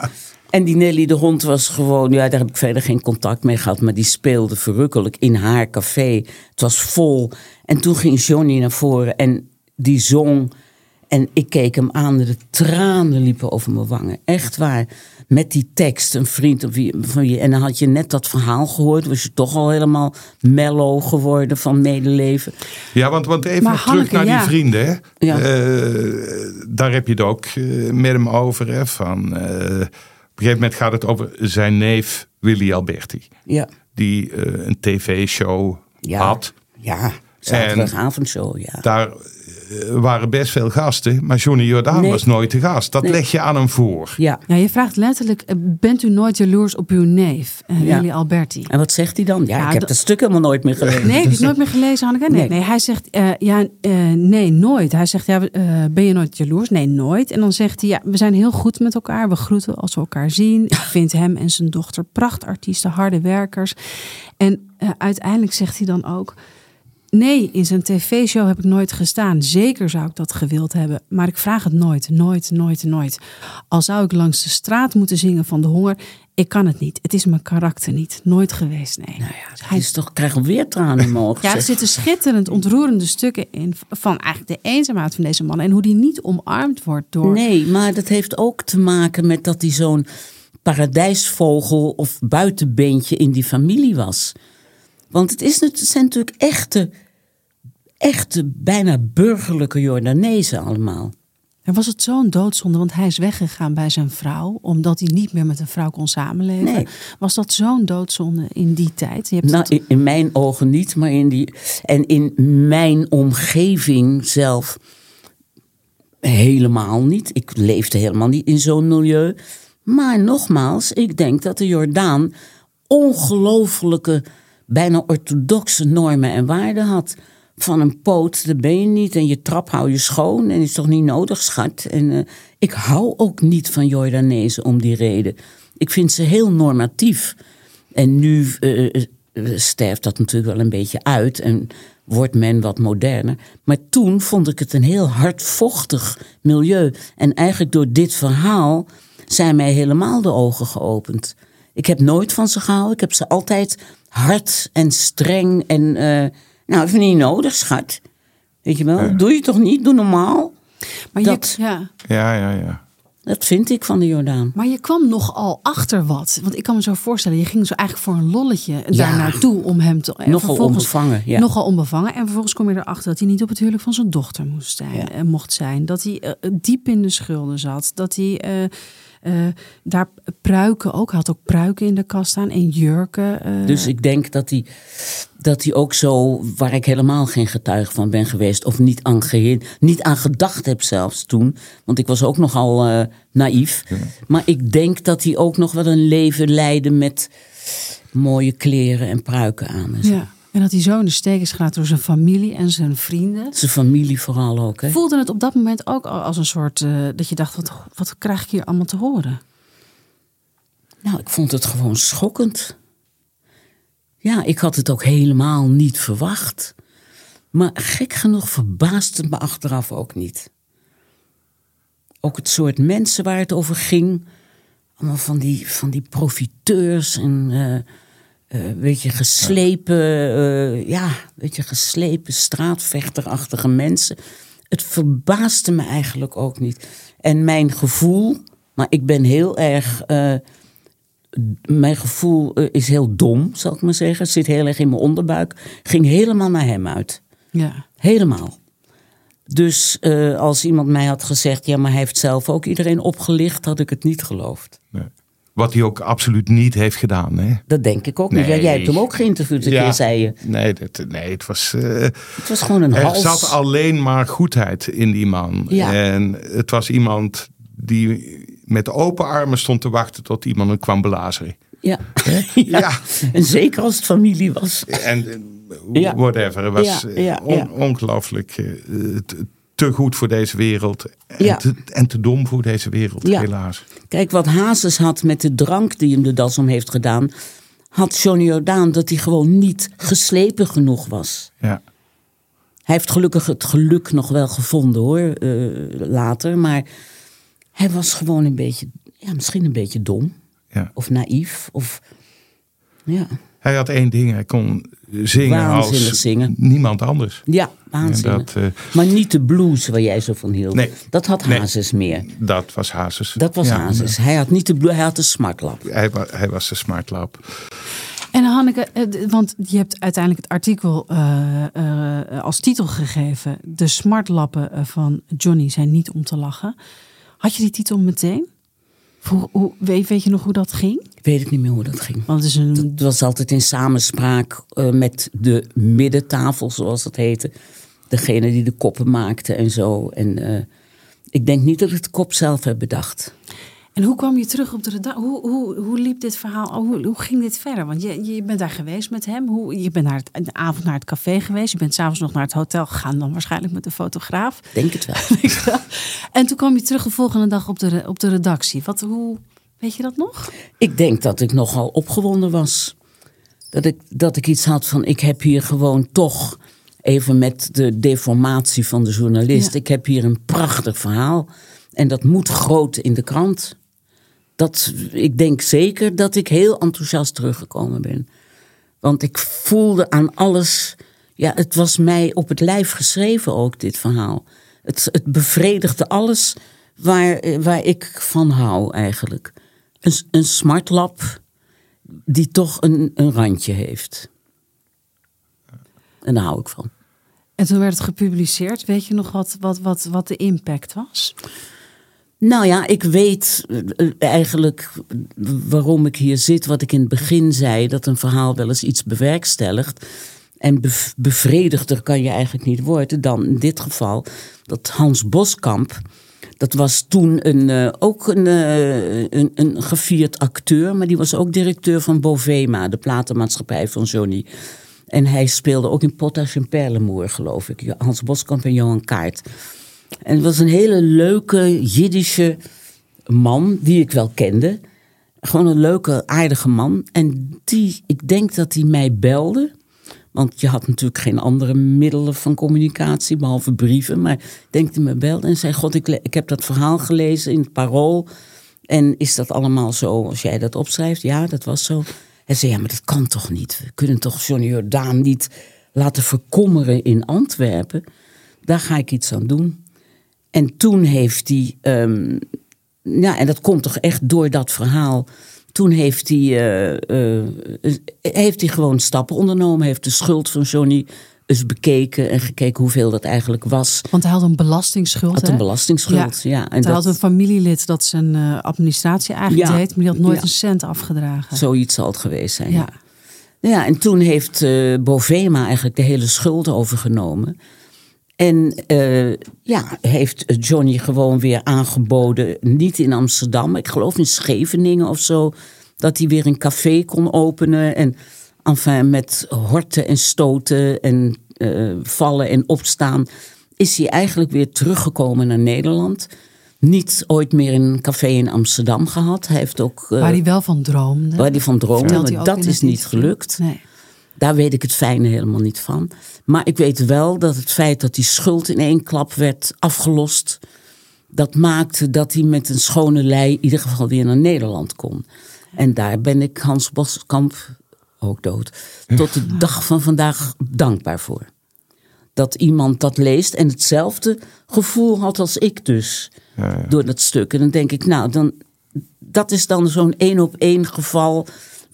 En die Nelly de Hond was gewoon, ja, daar heb ik verder geen contact mee gehad, maar die speelde verrukkelijk in haar café. Het was vol. En toen ging Johnny naar voren en die zong. En ik keek hem aan en de tranen liepen over mijn wangen. Echt waar. Met die tekst, een vriend of wie, van wie. En dan had je net dat verhaal gehoord. Was je toch al helemaal mellow geworden van medeleven. Ja, want, want even Maar nog Hanneke, terug naar ja. die vrienden. Hè? Ja. Eh, daar heb je het ook eh, met hem over. Hè? Van, eh, op een gegeven moment gaat het over zijn neef Willy Alberti. Ja. Die een tv-show Ja. had. Ja. Zaterdagavondshow, ja. Daar waren best veel gasten. Maar Johnny Jordaan Nee. was nooit de gast. Dat Nee. leg je aan hem voor. Ja. Ja, je vraagt letterlijk, eh, bent u nooit jaloers op uw neef, eh, Ja. Willy Alberti? En wat zegt hij dan? Ja, Ja, ik heb dat- stuk helemaal nooit meer gelezen. Nee, heb je het nooit meer gelezen, Hanneke? Nee, Nee. nee. hij zegt, eh, ja, eh, nee, nooit. Hij zegt, ja, eh, ben je nooit jaloers? Nee, nooit. En dan zegt hij, ja, we zijn heel goed met elkaar. We groeten als we elkaar zien. Ik *laughs* vind hem en zijn dochter prachtartiesten, harde werkers. En eh, uiteindelijk zegt hij dan ook... Nee, in zijn tv-show heb ik nooit gestaan. Zeker zou ik dat gewild hebben. Maar ik vraag het nooit, nooit, nooit, nooit. Al zou ik langs de straat moeten zingen van de honger... Ik kan het niet. Het is mijn karakter niet. Nooit geweest, nee. Nou ja, hij is toch, krijg weer tranen in mijn ogen. Ja, er zitten schitterend ontroerende stukken in van eigenlijk de eenzaamheid van deze man en hoe die niet omarmd wordt door. Nee, maar dat heeft ook te maken met dat hij zo'n paradijsvogel of buitenbeentje in die familie was. Want het, is, het zijn natuurlijk echte, echte bijna burgerlijke Jordanezen allemaal. En was het zo'n doodzonde, want hij is weggegaan bij zijn vrouw omdat hij niet meer met een vrouw kon samenleven. Nee. Was dat zo'n doodzonde in die tijd? Je hebt Nou, het- in, mijn ogen niet, maar in die. En in mijn omgeving zelf helemaal niet. Ik leefde helemaal niet in zo'n milieu. Maar nogmaals, ik denk dat de Jordaan ongelofelijke, bijna orthodoxe normen en waarden had. Van een poot, daar ben je niet. En je trap hou je schoon. En is toch niet nodig, schat. En eh, ik hou ook niet van Jordanezen om die reden. Ik vind ze heel normatief. En nu eh, eh, sterft dat natuurlijk wel een beetje uit en wordt men wat moderner. Maar toen vond ik het een heel hardvochtig milieu. En eigenlijk door dit verhaal zijn mij helemaal de ogen geopend. Ik heb nooit van ze gehouden. Ik heb ze altijd hard en streng en... nou, even niet nodig, schat. Weet je wel, doe je toch niet? Doe normaal. Maar je, Dat- ja. Ja, ja, ja. Dat vind ik van de Jordaan. Maar je kwam nogal achter wat. Want ik kan me zo voorstellen, je ging zo eigenlijk voor een lolletje daar naartoe om hem te. Nogal vervolgens- onbevangen, ja. Nogal onbevangen. En vervolgens kom je erachter dat hij niet op het huwelijk van zijn dochter moest zijn, Ja. eh, mocht zijn. Dat hij eh, diep in de schulden zat. Dat hij eh, eh, daar pruiken ook. Hij had ook pruiken in de kast staan en jurken. eh. Dus ik denk dat hij, dat hij ook zo, waar ik helemaal geen getuige van ben geweest, of niet aan, geheel, niet aan gedacht heb zelfs toen, want ik was ook nogal eh naïef. Maar ik denk dat hij ook nog wel een leven leidde met mooie kleren en pruiken aan. En zo. ja. En dat hij zo in de steek is gelaten door zijn familie en zijn vrienden. Zijn familie vooral ook. Hè? Voelde het op dat moment ook al als een soort. eh, dat je dacht: wat, wat krijg ik hier allemaal te horen? Nou, ik vond het gewoon schokkend. Ja, ik had het ook helemaal niet verwacht. Maar gek genoeg verbaasde het me achteraf ook niet. Ook het soort mensen waar het over ging. Allemaal van die, van die profiteurs en eh, weet je, geslepen, eh, ja, weet je, geslepen straatvechterachtige mensen. Het verbaasde me eigenlijk ook niet. En mijn gevoel, maar ik ben heel erg eh, mijn gevoel eh, is heel dom, zal ik maar zeggen. Zit heel erg in mijn onderbuik. Ging helemaal naar hem uit. Ja. Helemaal. Dus eh, als iemand mij had gezegd, ja, maar hij heeft zelf ook iedereen opgelicht, had ik het niet geloofd. Nee. Wat hij ook absoluut niet heeft gedaan. Hè? Dat denk ik ook niet. Ja, jij hebt hem ook geïnterviewd een keer, zei je. Nee, dat, nee het was. eh, Het was gewoon een er hals. zat alleen maar goedheid in die man. Ja. En het was iemand die met open armen stond te wachten tot iemand hem kwam belazeren. Ja. *laughs* ja. Ja. En zeker als het familie was. En eh, Ja. whatever. Het was Ja, eh, ja, on- ja. ongelooflijk te, goed voor deze wereld. En, Ja. te, en te dom voor deze wereld, Ja. helaas. Kijk, wat Hazes had met de drank die hem de das om heeft gedaan, had Johnny Jordaan dat hij gewoon niet geslepen genoeg was. Ja. Hij heeft gelukkig het geluk nog wel gevonden hoor, eh, later. Maar hij was gewoon een beetje, ja, misschien een beetje dom. Ja. Of naïef. Of, ja, Hij had één ding. Hij kon zingen Waanzinnig als zingen. niemand anders. ja waanzinnig. Dat, eh, maar niet de blues waar jij zo van hield. Nee. Dat had Nee. Hazes meer. Dat was Hazes. Dat was Ja, Hazes. Hij had niet de blues, hij had de smartlap. Hij, hij was de smartlap. En Hanneke, eh, want je hebt uiteindelijk het artikel eh, eh, als titel gegeven: De smartlappen van Johnny zijn niet om te lachen. Had je die titel meteen? Hoe, weet, weet je nog hoe dat ging? Weet ik niet meer hoe dat ging. Want het is een. Het was altijd in samenspraak eh, met de middentafel, zoals het heette. Degene die de koppen maakte en zo. En eh, ik denk niet dat ik de kop zelf heb bedacht. En hoe kwam je terug op de redactie? Hoe, hoe, hoe liep dit verhaal? Hoe, hoe ging dit verder? Want je, je bent daar geweest met hem. Hoe, je bent naar het, een avond naar het café geweest. Je bent s'avonds nog naar het hotel gegaan. Dan waarschijnlijk met de fotograaf. Denk het wel. *laughs* en toen kwam je terug de volgende dag op de, op de redactie. Wat, hoe, weet je dat nog? Ik denk dat ik nogal opgewonden was. Dat ik, dat ik iets had van, ik heb hier gewoon toch, even met de deformatie van de journalist, Ja. ik heb hier een prachtig verhaal. En dat moet groot in de krant. Dat, ik denk zeker dat ik heel enthousiast teruggekomen ben. Want ik voelde aan alles, ja, het was mij op het lijf geschreven ook, dit verhaal. Het, het bevredigde alles waar, eh, waar ik van hou eigenlijk. Een, een smartlap die toch een, een randje heeft. En daar hou ik van. En toen werd het gepubliceerd. Weet je nog wat, wat, wat, wat de impact was? Nou ja, ik weet eh, eigenlijk waarom ik hier zit. Wat ik in het begin zei, dat een verhaal wel eens iets bewerkstelligt. En bev- bevredigder kan je eigenlijk niet worden dan in dit geval. Dat Hans Boskamp, dat was toen een, eh, ook een, eh, een, een gevierd acteur. Maar die was ook directeur van Bovema, de platenmaatschappij van Johnny. En hij speelde ook in Potash en Perlemoer, geloof ik. Hans Boskamp en Johan Kaart. En het was een hele leuke Jiddische man die ik wel kende. gewoon een leuke, aardige man. En die, ik denk dat hij mij belde. Want je had natuurlijk geen andere middelen van communicatie, behalve brieven. Maar ik denk dat hij me belde en zei: God, ik, ik heb dat verhaal gelezen in het parool. En is dat allemaal zo als jij dat opschrijft? Ja, dat was zo. Hij zei: Ja, maar dat kan toch niet? We kunnen toch Johnny Jordaan niet laten verkommeren in Antwerpen? Daar ga ik iets aan doen. En toen heeft hij, ehm, ja, en dat komt toch echt door dat verhaal. Toen heeft hij, eh, eh, heeft hij gewoon stappen ondernomen. Heeft de schuld van Johnny eens bekeken en gekeken hoeveel dat eigenlijk was. Want hij had een belastingsschuld. Had hè? een belastingsschuld, ja. En hij dat, had een familielid dat zijn eh, administratie eigenlijk Ja. deed, maar die had nooit Ja. een cent afgedragen. Zoiets zal het geweest zijn. Ja. Ja, en toen heeft eh, Bovema eigenlijk de hele schuld overgenomen. En eh, ja, heeft Johnny gewoon weer aangeboden, niet in Amsterdam, ik geloof in Scheveningen of zo, dat hij weer een café kon openen. En enfin, met horten en stoten en eh, vallen en opstaan, is hij eigenlijk weer teruggekomen naar Nederland. Niet ooit meer een café in Amsterdam gehad. Hij heeft ook. eh, Waar hij wel van droomde. Waar hij van droomde, maar dat is niet gelukt. Nee. Daar weet ik het fijne helemaal niet van. Maar ik weet wel dat het feit dat die schuld in één klap werd afgelost. dat maakte dat hij met een schone lei in ieder geval weer naar Nederland kon. En daar ben ik Hans Boskamp, ook dood, tot de dag van vandaag dankbaar voor. Dat iemand dat leest en hetzelfde gevoel had als ik dus. Door dat stuk. En dan denk ik, nou, dan, dat is dan zo'n één op één geval.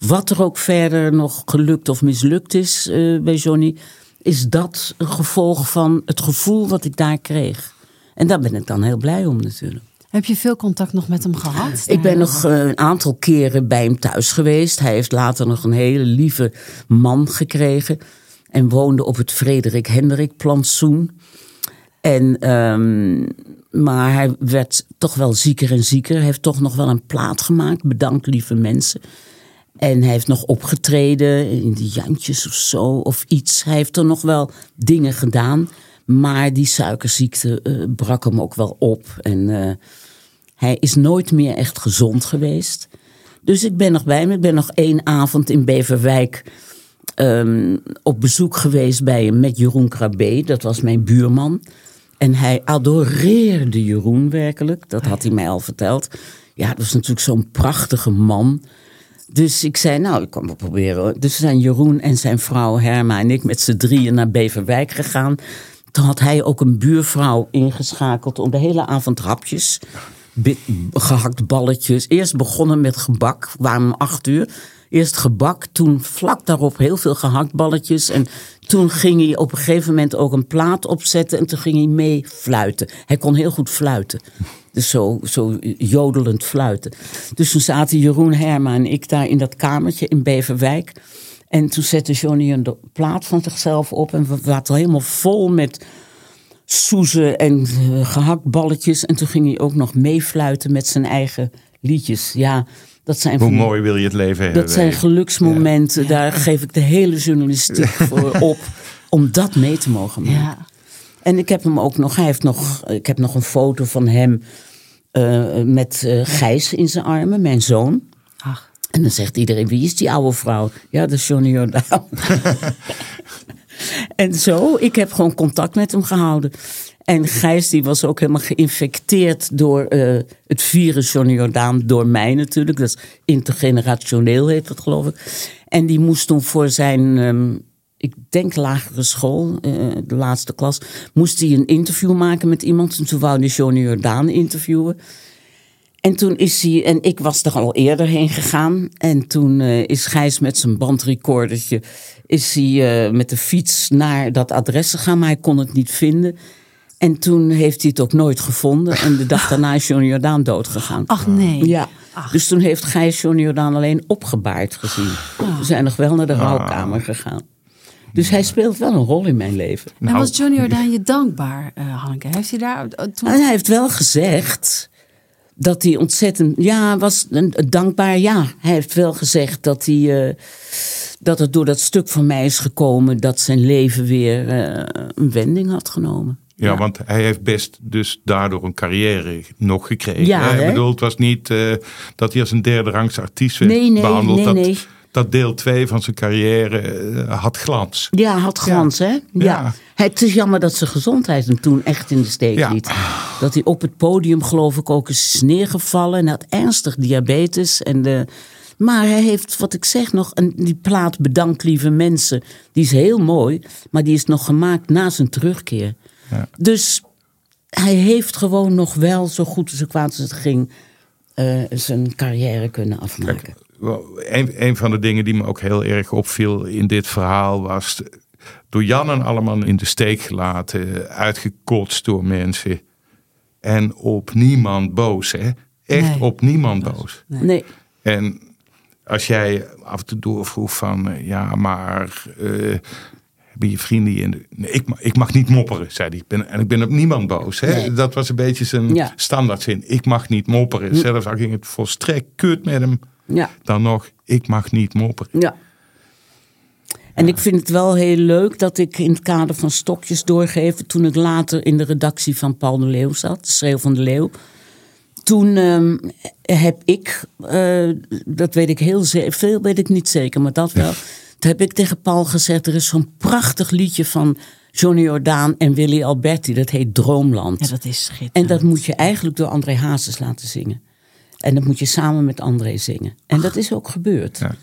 Wat er ook verder nog gelukt of mislukt is eh, bij Johnny, is dat een gevolg van het gevoel wat ik daar kreeg. En daar ben ik dan heel blij om natuurlijk. Heb je veel contact nog met hem gehad? Ik ben nog eh, een aantal keren bij hem thuis geweest. Hij heeft later nog een hele lieve man gekregen. En woonde op het Frederik Hendrik plantsoen. En, ehm, maar hij werd toch wel zieker en zieker. Hij heeft toch nog wel een plaat gemaakt. Bedankt lieve mensen. En hij heeft nog opgetreden in de Jantjes of zo of iets. Hij heeft er nog wel dingen gedaan. Maar die suikerziekte eh, brak hem ook wel op. En eh, hij is nooit meer echt gezond geweest. Dus ik ben nog bij hem. Ik ben nog één avond in Beverwijk ehm, op bezoek geweest bij hem met Jeroen Krabbe. Dat was mijn buurman. En hij adoreerde Jeroen werkelijk. Dat had hij mij al verteld. Ja, dat was natuurlijk zo'n prachtige man. Dus ik zei, nou, ik kan wel proberen. Dus zijn Jeroen en zijn vrouw Herma en ik met z'n drieën naar Beverwijk gegaan. Toen had hij ook een buurvrouw ingeschakeld om de hele avond hapjes. Gehakt balletjes. Eerst begonnen met gebak, waren om acht uur. Eerst gebak, toen vlak daarop heel veel gehaktballetjes. En toen ging hij op een gegeven moment ook een plaat opzetten. En toen ging hij mee fluiten. Hij kon heel goed fluiten. Dus zo, zo jodelend fluiten. Dus toen zaten Jeroen, Herma en ik daar in dat kamertje in Beverwijk. En toen zette Johnny een plaat van zichzelf op. En we waren helemaal vol met soezen en eh, gehaktballetjes. En toen ging hij ook nog meefluiten met zijn eigen liedjes. Ja, dat zijn Hoe van- mooi wil je het leven hebben? dat zijn geluksmomenten. Daar geef ik de hele journalistiek voor op. *laughs* Om dat mee te mogen maken. Ja. En ik heb hem ook nog, hij heeft nog, ik heb nog een foto van hem eh, met eh, Gijs in zijn armen, mijn zoon. Ach, En dan zegt iedereen, wie is die oude vrouw? Ja, dat is Johnny Jordaan. *laughs* *laughs* en zo, ik heb gewoon contact met hem gehouden. En Gijs die was ook helemaal geïnfecteerd door eh, het virus Johnny Jordaan. Door mij natuurlijk. Dat is intergenerationeel heet dat geloof ik. En die moest toen voor zijn, ehm, ik denk lagere school, eh, de laatste klas, moest hij een interview maken met iemand. En toen wou hij Johnny Jordaan interviewen. En toen is hij, en ik was er al eerder heen gegaan. En toen eh, is Gijs met zijn bandrecordertje, is hij met de fiets naar dat adres gegaan, maar hij kon het niet vinden. En toen heeft hij het ook nooit gevonden. En de dag *laughs* daarna is Johnny Jordaan doodgegaan. ach nee. Ja, dus toen heeft Gijs Johnny Jordaan alleen opgebaard gezien. We zijn nog wel naar de rouwkamer gegaan. Dus hij speelt wel een rol in mijn leven. En was Johnny Jordaan je dankbaar, eh Hanneke? Heeft hij daar eh, toen... En hij heeft wel gezegd dat hij ontzettend. Ja, was een, een dankbaar. Ja, hij heeft wel gezegd dat hij. eh, dat het door dat stuk van mij is gekomen dat zijn leven weer eh, een wending had genomen. Ja, want hij heeft best dus daardoor een carrière nog gekregen. Ja, hè? Ik bedoel, het was niet eh, dat hij als een derde rangs artiest werd Nee, nee, behandeld. nee, dat, nee. dat deel 2 van zijn carrière eh, had glans. Ja, had glans, hè? Ja. Het is jammer dat zijn gezondheid hem toen echt in de steek Ja. liet. Dat hij op het podium, geloof ik, ook eens is neergevallen. En had ernstig diabetes. En de... Maar hij heeft, wat ik zeg nog, een, die plaat Bedankt lieve mensen. Die is heel mooi, maar die is nog gemaakt na zijn terugkeer. Ja. Dus hij heeft gewoon nog wel, zo goed als zo kwaad als het ging, eh, zijn carrière kunnen afmaken. Een, een van de dingen die me ook heel erg opviel in dit verhaal was door Jan en allemaal in de steek gelaten, uitgekotst door mensen. En op niemand boos, hè? Echt Nee. op niemand boos. nee. En als jij af en toe doorvroeg van, ja, maar eh, hebben je vrienden in de... Nee, ik, ma- ik mag niet mopperen, zei hij. Ik ben, en ik ben op niemand boos. Hè? Nee. Dat was een beetje zijn Ja. standaardzin. Ik mag niet mopperen. Zelfs al ging het volstrekt kut met hem. Ja. Dan nog, ik mag niet mopperen. Ja. En ik vind het wel heel leuk dat ik in het kader van stokjes doorgeven. toen ik later in de redactie van Paul de Leeuw zat, de Schreeuw van de Leeuw. Toen ehm, heb ik, eh, dat weet ik heel zeker, veel weet ik niet zeker, maar dat wel. *laughs* Toen heb ik tegen Paul gezegd: er is zo'n prachtig liedje van Johnny Jordaan en Willy Alberti. Dat heet Droomland. Ja, dat is schitterend. En dat moet je eigenlijk door André Hazes laten zingen. En dat moet je samen met André zingen. En dat is ook gebeurd. Ja.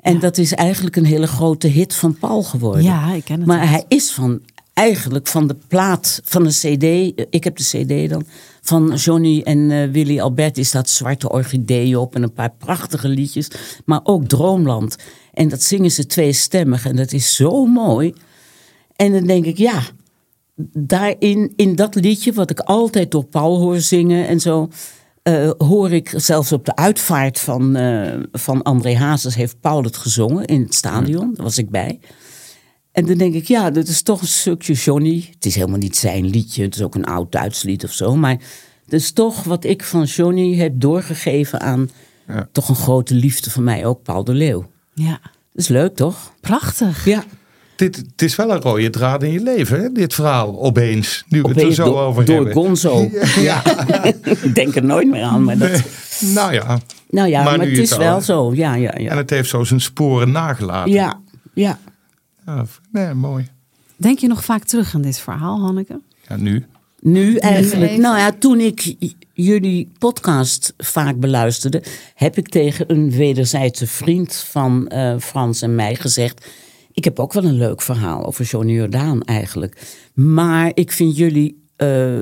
En dat is eigenlijk een hele grote hit van Paul geworden. Ja, ik ken het Maar hij is van, eigenlijk van de plaat, van de cd, ik heb de cd dan, van Johnny en eh, Willy Alberti staat Zwarte Orchidee op en een paar prachtige liedjes. Maar ook Droomland. En dat zingen ze tweestemmig en dat is zo mooi. En dan denk ik, ja, daarin, in dat liedje, wat ik altijd door Paul hoor zingen en zo, eh, hoor ik zelfs op de uitvaart van, eh, van André Hazes heeft Paul het gezongen in het stadion. Daar was ik bij. En dan denk ik, ja, dat is toch een stukje Johnny. Het is helemaal niet zijn liedje, het is ook een oud Duits lied of zo. Maar het is toch wat ik van Johnny heb doorgegeven aan Ja. toch een grote liefde van mij, ook Paul de Leeuw. Ja, Dat is leuk, toch? prachtig. Ja. Dit, het is wel een rode draad in je leven, hè? dit verhaal, opeens. Nu we het er zo door, over door hebben. Gonzo. *laughs* Ja. ik denk er nooit meer aan, maar dat... Nou ja, Nou ja, Maar het is het wel zo. Ja, ja, en ja. het heeft zo zijn sporen nagelaten. Ja, ja. Ja, nee, mooi. Denk je nog vaak terug aan dit verhaal, Hanneke? Ja, nu. Nu eigenlijk. Nou ja, toen ik jullie podcast vaak beluisterde, heb ik tegen een wederzijdse vriend van eh, Frans en mij gezegd. Ik heb ook wel een leuk verhaal over Johnny Jordaan eigenlijk. Maar ik vind jullie eh,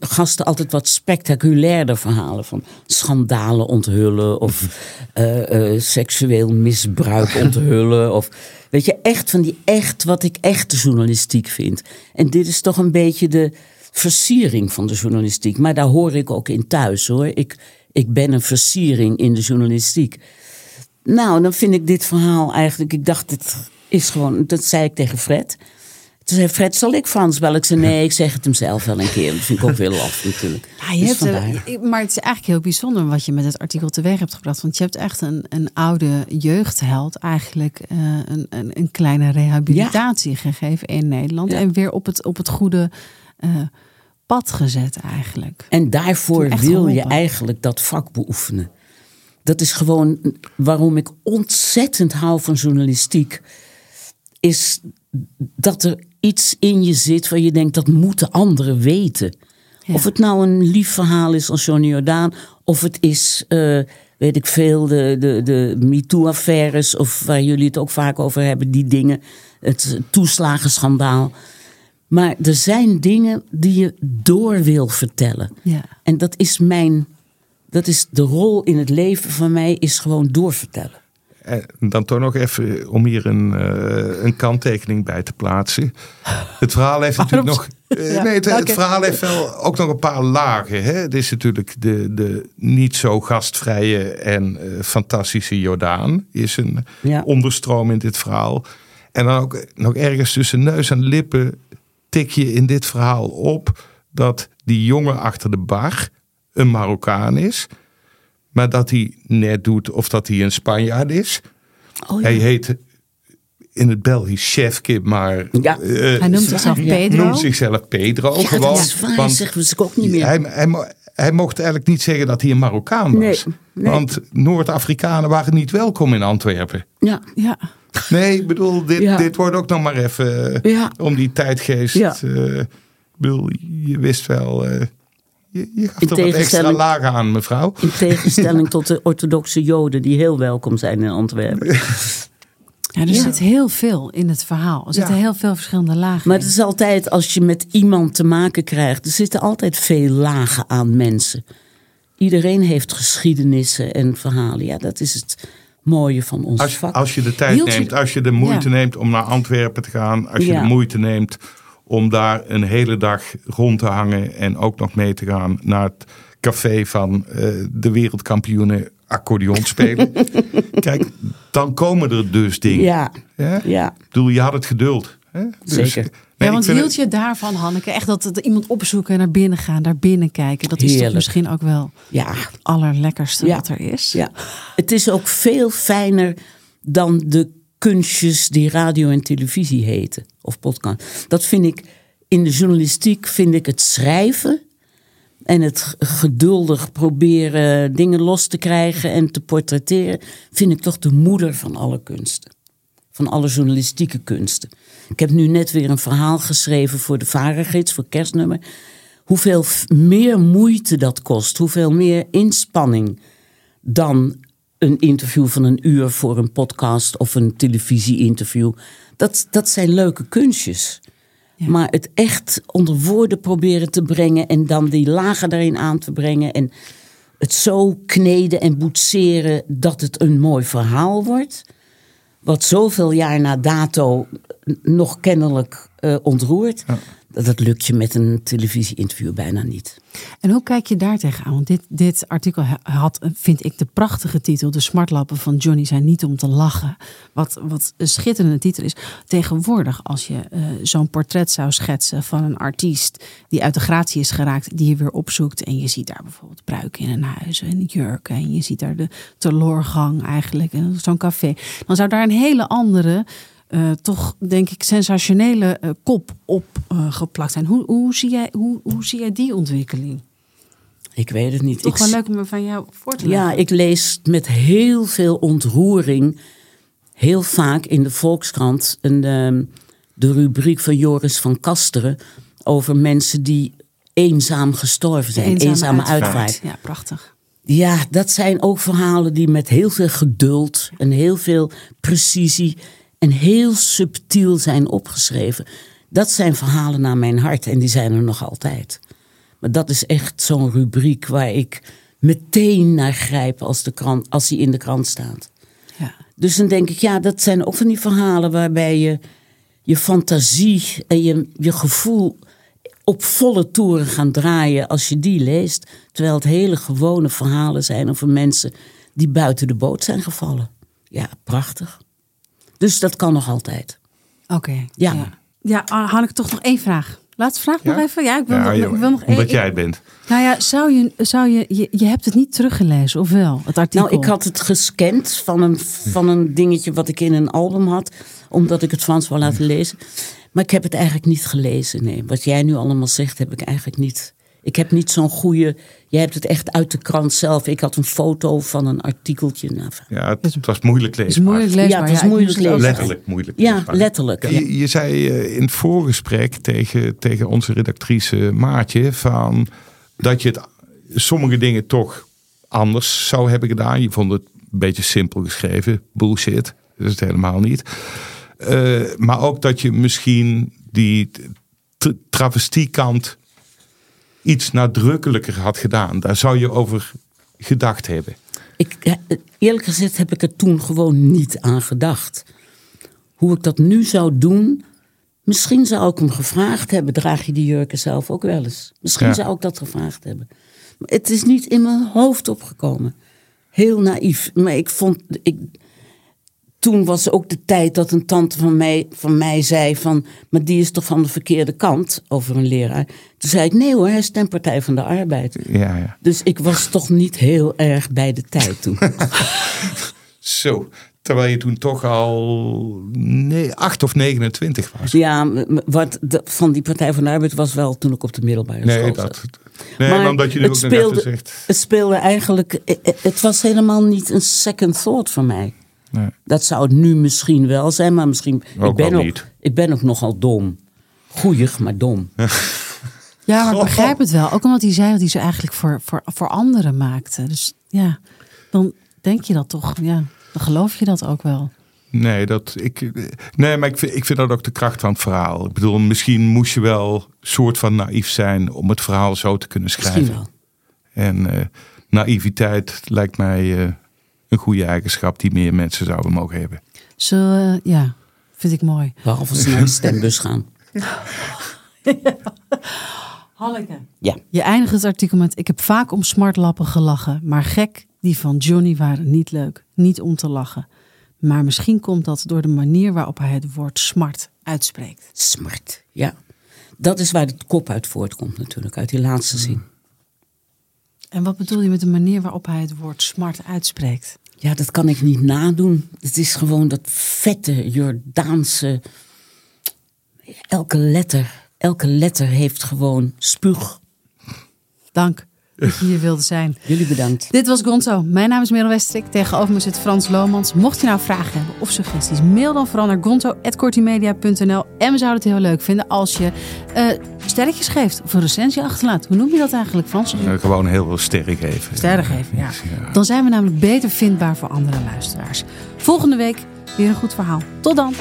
gasten altijd wat spectaculairder verhalen. Van schandalen onthullen of *laughs* eh, eh, seksueel misbruik onthullen. Of weet je, echt van die echt, wat ik echte journalistiek vind. En dit is toch een beetje de versiering van de journalistiek. Maar daar hoor ik ook in thuis hoor. Ik, ik ben een versiering in de journalistiek. Nou, dan vind ik dit verhaal eigenlijk. Ik dacht, het is gewoon. Dat zei ik tegen Fred. Toen zei Fred, zal ik Frans bellen? Ik zei, nee, ik zeg het hem zelf wel een keer. Dat vind ik ook heel af natuurlijk. Ja, je Dus hebt, maar het is eigenlijk heel bijzonder wat je met het artikel teweeg hebt gebracht. Want je hebt echt een, een oude jeugdheld eigenlijk eh, een, een, een kleine rehabilitatie gegeven in Nederland. Ja. En weer op het, op het goede eh, pad gezet eigenlijk. En daarvoor wil je eigenlijk dat vak beoefenen. Dat is gewoon waarom ik ontzettend hou van journalistiek. Is dat er iets in je zit waar je denkt dat moeten anderen weten. Ja. Of het nou een lief verhaal is als Johnny Jordaan. Of het is, eh, weet ik veel, de, de, de MeToo-affaires. Of waar jullie het ook vaak over hebben, die dingen. Het toeslagenschandaal. Maar er zijn dingen die je door wil vertellen. Ja. En dat is mijn, dat is de rol in het leven van mij, is gewoon doorvertellen. En dan toch nog even om hier een, eh, een kanttekening bij te plaatsen. Het verhaal heeft natuurlijk nog. eh, Ja, nee, het, verhaal heeft wel ook nog een paar lagen. Hè? Het is natuurlijk de, de niet zo gastvrije en eh, fantastische Jordaan. Is een Ja. onderstroom in dit verhaal. En dan ook nog ergens tussen neus en lippen tik je in dit verhaal op dat die jongen achter de bar een Marokkaan is. Maar dat hij net doet of dat hij een Spanjaard is. Oh ja. Hij heet in het Belgisch chefke, maar Ja. eh, Hij noemt zichzelf Ja. Pedro. noemt zichzelf Pedro. Ja, gewoon, dat is waar, want zeggen we ook niet meer. hij, hij mocht eigenlijk niet zeggen dat hij een Marokkaan was. Nee, nee. Want Noord-Afrikanen waren niet welkom in Antwerpen. Ja, Ja. Nee, ik bedoel, dit, Ja. dit wordt ook nog maar even eh, Ja. om die tijdgeest. Ja. eh, ik bedoel, je wist wel, eh, je, je gaf toch wat extra lagen aan, mevrouw. in tegenstelling tot de orthodoxe joden die heel welkom zijn in Antwerpen. *laughs* Ja, er zit heel veel in het verhaal. Er zitten heel veel verschillende lagen Maar in. het is altijd als je met iemand te maken krijgt, er zitten altijd veel lagen aan mensen. Iedereen heeft geschiedenissen en verhalen. Ja, dat is het mooie van ons Als, vak. als je de tijd Hield je- neemt, als je de moeite Ja. neemt om naar Antwerpen te gaan, als je Ja. de moeite neemt om daar een hele dag rond te hangen en ook nog mee te gaan naar het café van eh, de wereldkampioenen accordeon spelen. *laughs* Kijk, dan komen er dus dingen. Ja, Ja? ja. Ik bedoel, je had het geduld. Hè? Dus, Zeker. nee, ja, want hield je daarvan, Hanneke? Echt dat, dat iemand opzoeken, naar binnen gaan, daar binnen kijken. Dat is toch misschien ook wel ja, het allerlekkerste Ja. wat er is? ja. Het is ook veel fijner dan de kunstjes die radio en televisie heten. Of podcast. Dat vind ik, in de journalistiek vind ik het schrijven en het geduldig proberen dingen los te krijgen en te portretteren, vind ik toch de moeder van alle kunsten. Van alle journalistieke kunsten. Ik heb nu net weer een verhaal geschreven voor de Varengids, voor kerstnummer. Hoeveel meer moeite dat kost, hoeveel meer inspanning dan een interview van een uur voor een podcast of een televisie-interview. Dat, dat zijn leuke kunstjes. Maar het echt onder woorden proberen te brengen en dan die lagen daarin aan te brengen en het zo kneden en boetseren dat het een mooi verhaal wordt. Wat zoveel jaar na dato nog kennelijk eh, ontroert. Dat lukt je met een televisie-interview bijna niet. En hoe kijk je daar tegenaan? Want dit, dit artikel ha- had, vind ik, de prachtige titel. De smartlappen van Johnny zijn niet om te lachen. Wat, wat een schitterende titel is. Tegenwoordig, als je eh, zo'n portret zou schetsen van een artiest die uit de gratie is geraakt, die je weer opzoekt. En je ziet daar bijvoorbeeld pruiken in een huis en jurken. En je ziet daar de teloorgang eigenlijk. En zo'n café. Dan zou daar een hele andere. Eh, toch denk ik sensationele eh, kop op eh, zijn. Hoe, hoe, zie jij, hoe, hoe zie jij die ontwikkeling? Ik weet het niet. Toch Ik wel leuk om van jou voor te leggen. Ja, ik lees met heel veel ontroering, heel vaak in de Volkskrant, een, ehm, de rubriek van Joris van Kasteren over mensen die eenzaam gestorven zijn, eenzame, Eenzame uitvaart. Ja, prachtig. Ja, dat zijn ook verhalen die met heel veel geduld en heel veel precisie en heel subtiel zijn opgeschreven. Dat zijn verhalen naar mijn hart en die zijn er nog altijd. Maar dat is echt zo'n rubriek waar ik meteen naar grijp als, de krant, als die in de krant staat. Ja. Dus dan denk ik, ja, dat zijn ook van die verhalen waarbij je je fantasie en je, je gevoel op volle toeren gaan draaien als je die leest. Terwijl het hele gewone verhalen zijn over mensen die buiten de boot zijn gevallen. Ja, prachtig. Dus dat kan nog altijd. Oké. Ja. ja. Ja, ah, Hanneke, toch nog één vraag. Laatste vraag nog even. Ja, ik wil, Ja, nog, ik wil nog één. omdat ik- jij het bent. Nou ja, zou je, zou je, je, je hebt het niet teruggelezen, of wel? Het artikel. Nou, ik had het gescand van een, van een dingetje wat ik in een album had. Omdat ik het Frans wou laten lezen. Maar ik heb het eigenlijk niet gelezen. Nee, wat jij nu allemaal zegt, heb ik eigenlijk niet. Ik heb niet zo'n goede. Jij hebt het echt uit de krant zelf. Ik had een foto van een artikeltje. Nou, Ja, het, het was moeilijk Het is leesbaar. moeilijk leesbaar. Ja, het was moeilijk het leesbaar. Letterlijk moeilijk ja, leesbaar. letterlijk. Ja. Je, je zei eh, in het voorgesprek tegen, tegen onze redactrice Maartje van dat je het, sommige dingen toch anders zou hebben gedaan. Je vond het een beetje simpel geschreven. Bullshit. Dat is het helemaal niet. Eh, maar ook dat je misschien die travestiekant iets nadrukkelijker had gedaan. Daar zou je over gedacht hebben. Ik, eerlijk gezegd heb ik er toen gewoon niet aan gedacht. Hoe ik dat nu zou doen. Misschien zou ik hem gevraagd hebben: draag je die jurken zelf ook wel eens? Misschien Ja. zou ik dat gevraagd hebben. Maar het is niet in mijn hoofd opgekomen. Heel naïef. Maar ik vond. Ik, toen was ook de tijd dat een tante van mij, van mij zei van... maar die is toch van de verkeerde kant over een leraar. Toen zei ik, nee hoor, hij is ten Partij van de Arbeid. Ja, ja. Dus ik was toch niet heel erg bij de tijd toen. *laughs* Zo, Terwijl je toen toch al nee, 8 of 29 was. Ja, wat de- van die Partij van de Arbeid was wel toen ik op de middelbare Nee, school dat, zat. nee Maar maar omdat je nu het ook speelde- zegt. Het speelde eigenlijk, eh, eh, het was helemaal niet een second thought van mij. Nee. Dat zou het nu misschien wel zijn, maar misschien. Ook ik, ben wel ook, niet. ik ben ook nogal dom. Goeig, maar dom. *laughs* Ja, maar ik begrijp het wel. Ook omdat hij zei dat hij ze eigenlijk voor, voor, voor anderen maakte. Dus ja, dan denk je dat toch. Ja, dan geloof je dat ook wel. Nee, dat, ik, nee, maar ik vind, ik vind dat ook de kracht van het verhaal. Ik bedoel, misschien moest je wel soort van naïef zijn om het verhaal zo te kunnen schrijven. Misschien wel. En eh, naïviteit lijkt mij eh, een goede eigenschap die meer mensen zouden mogen hebben. Zo, eh, ja, vind ik mooi. Behalve als ze naar de stembus gaan. *laughs* Hanneke. Ja. Je eindigt het artikel met: Ik heb vaak om smartlappen gelachen, maar gek, die van Johnny waren niet leuk, niet om te lachen. Maar misschien komt dat door de manier waarop hij het woord smart uitspreekt. Smart, ja. Dat is waar de kop uit voortkomt natuurlijk, uit die laatste zin. En wat bedoel je met de manier waarop hij het woord smart uitspreekt? Ja, dat kan ik niet nadoen. Het is gewoon dat vette Jordaanse... Elke letter, elke letter heeft gewoon spuug. Dank dat je hier wilde zijn. Jullie bedankt. Dit was Gonzo. Mijn naam is Merel Westrik. Tegenover me zit Frans Lomans. Mocht je nou vragen hebben of suggesties, mail dan vooral naar gonzo.kortimedia.nl. En we zouden het heel leuk vinden als je eh, sterretjes geeft of een recensie achterlaat. Hoe noem je dat eigenlijk, Frans? Eh, gewoon heel veel sterren geven. Sterren geven, ja. Ja. Dan zijn we namelijk beter vindbaar voor andere luisteraars. Volgende week weer een goed verhaal. Tot dan!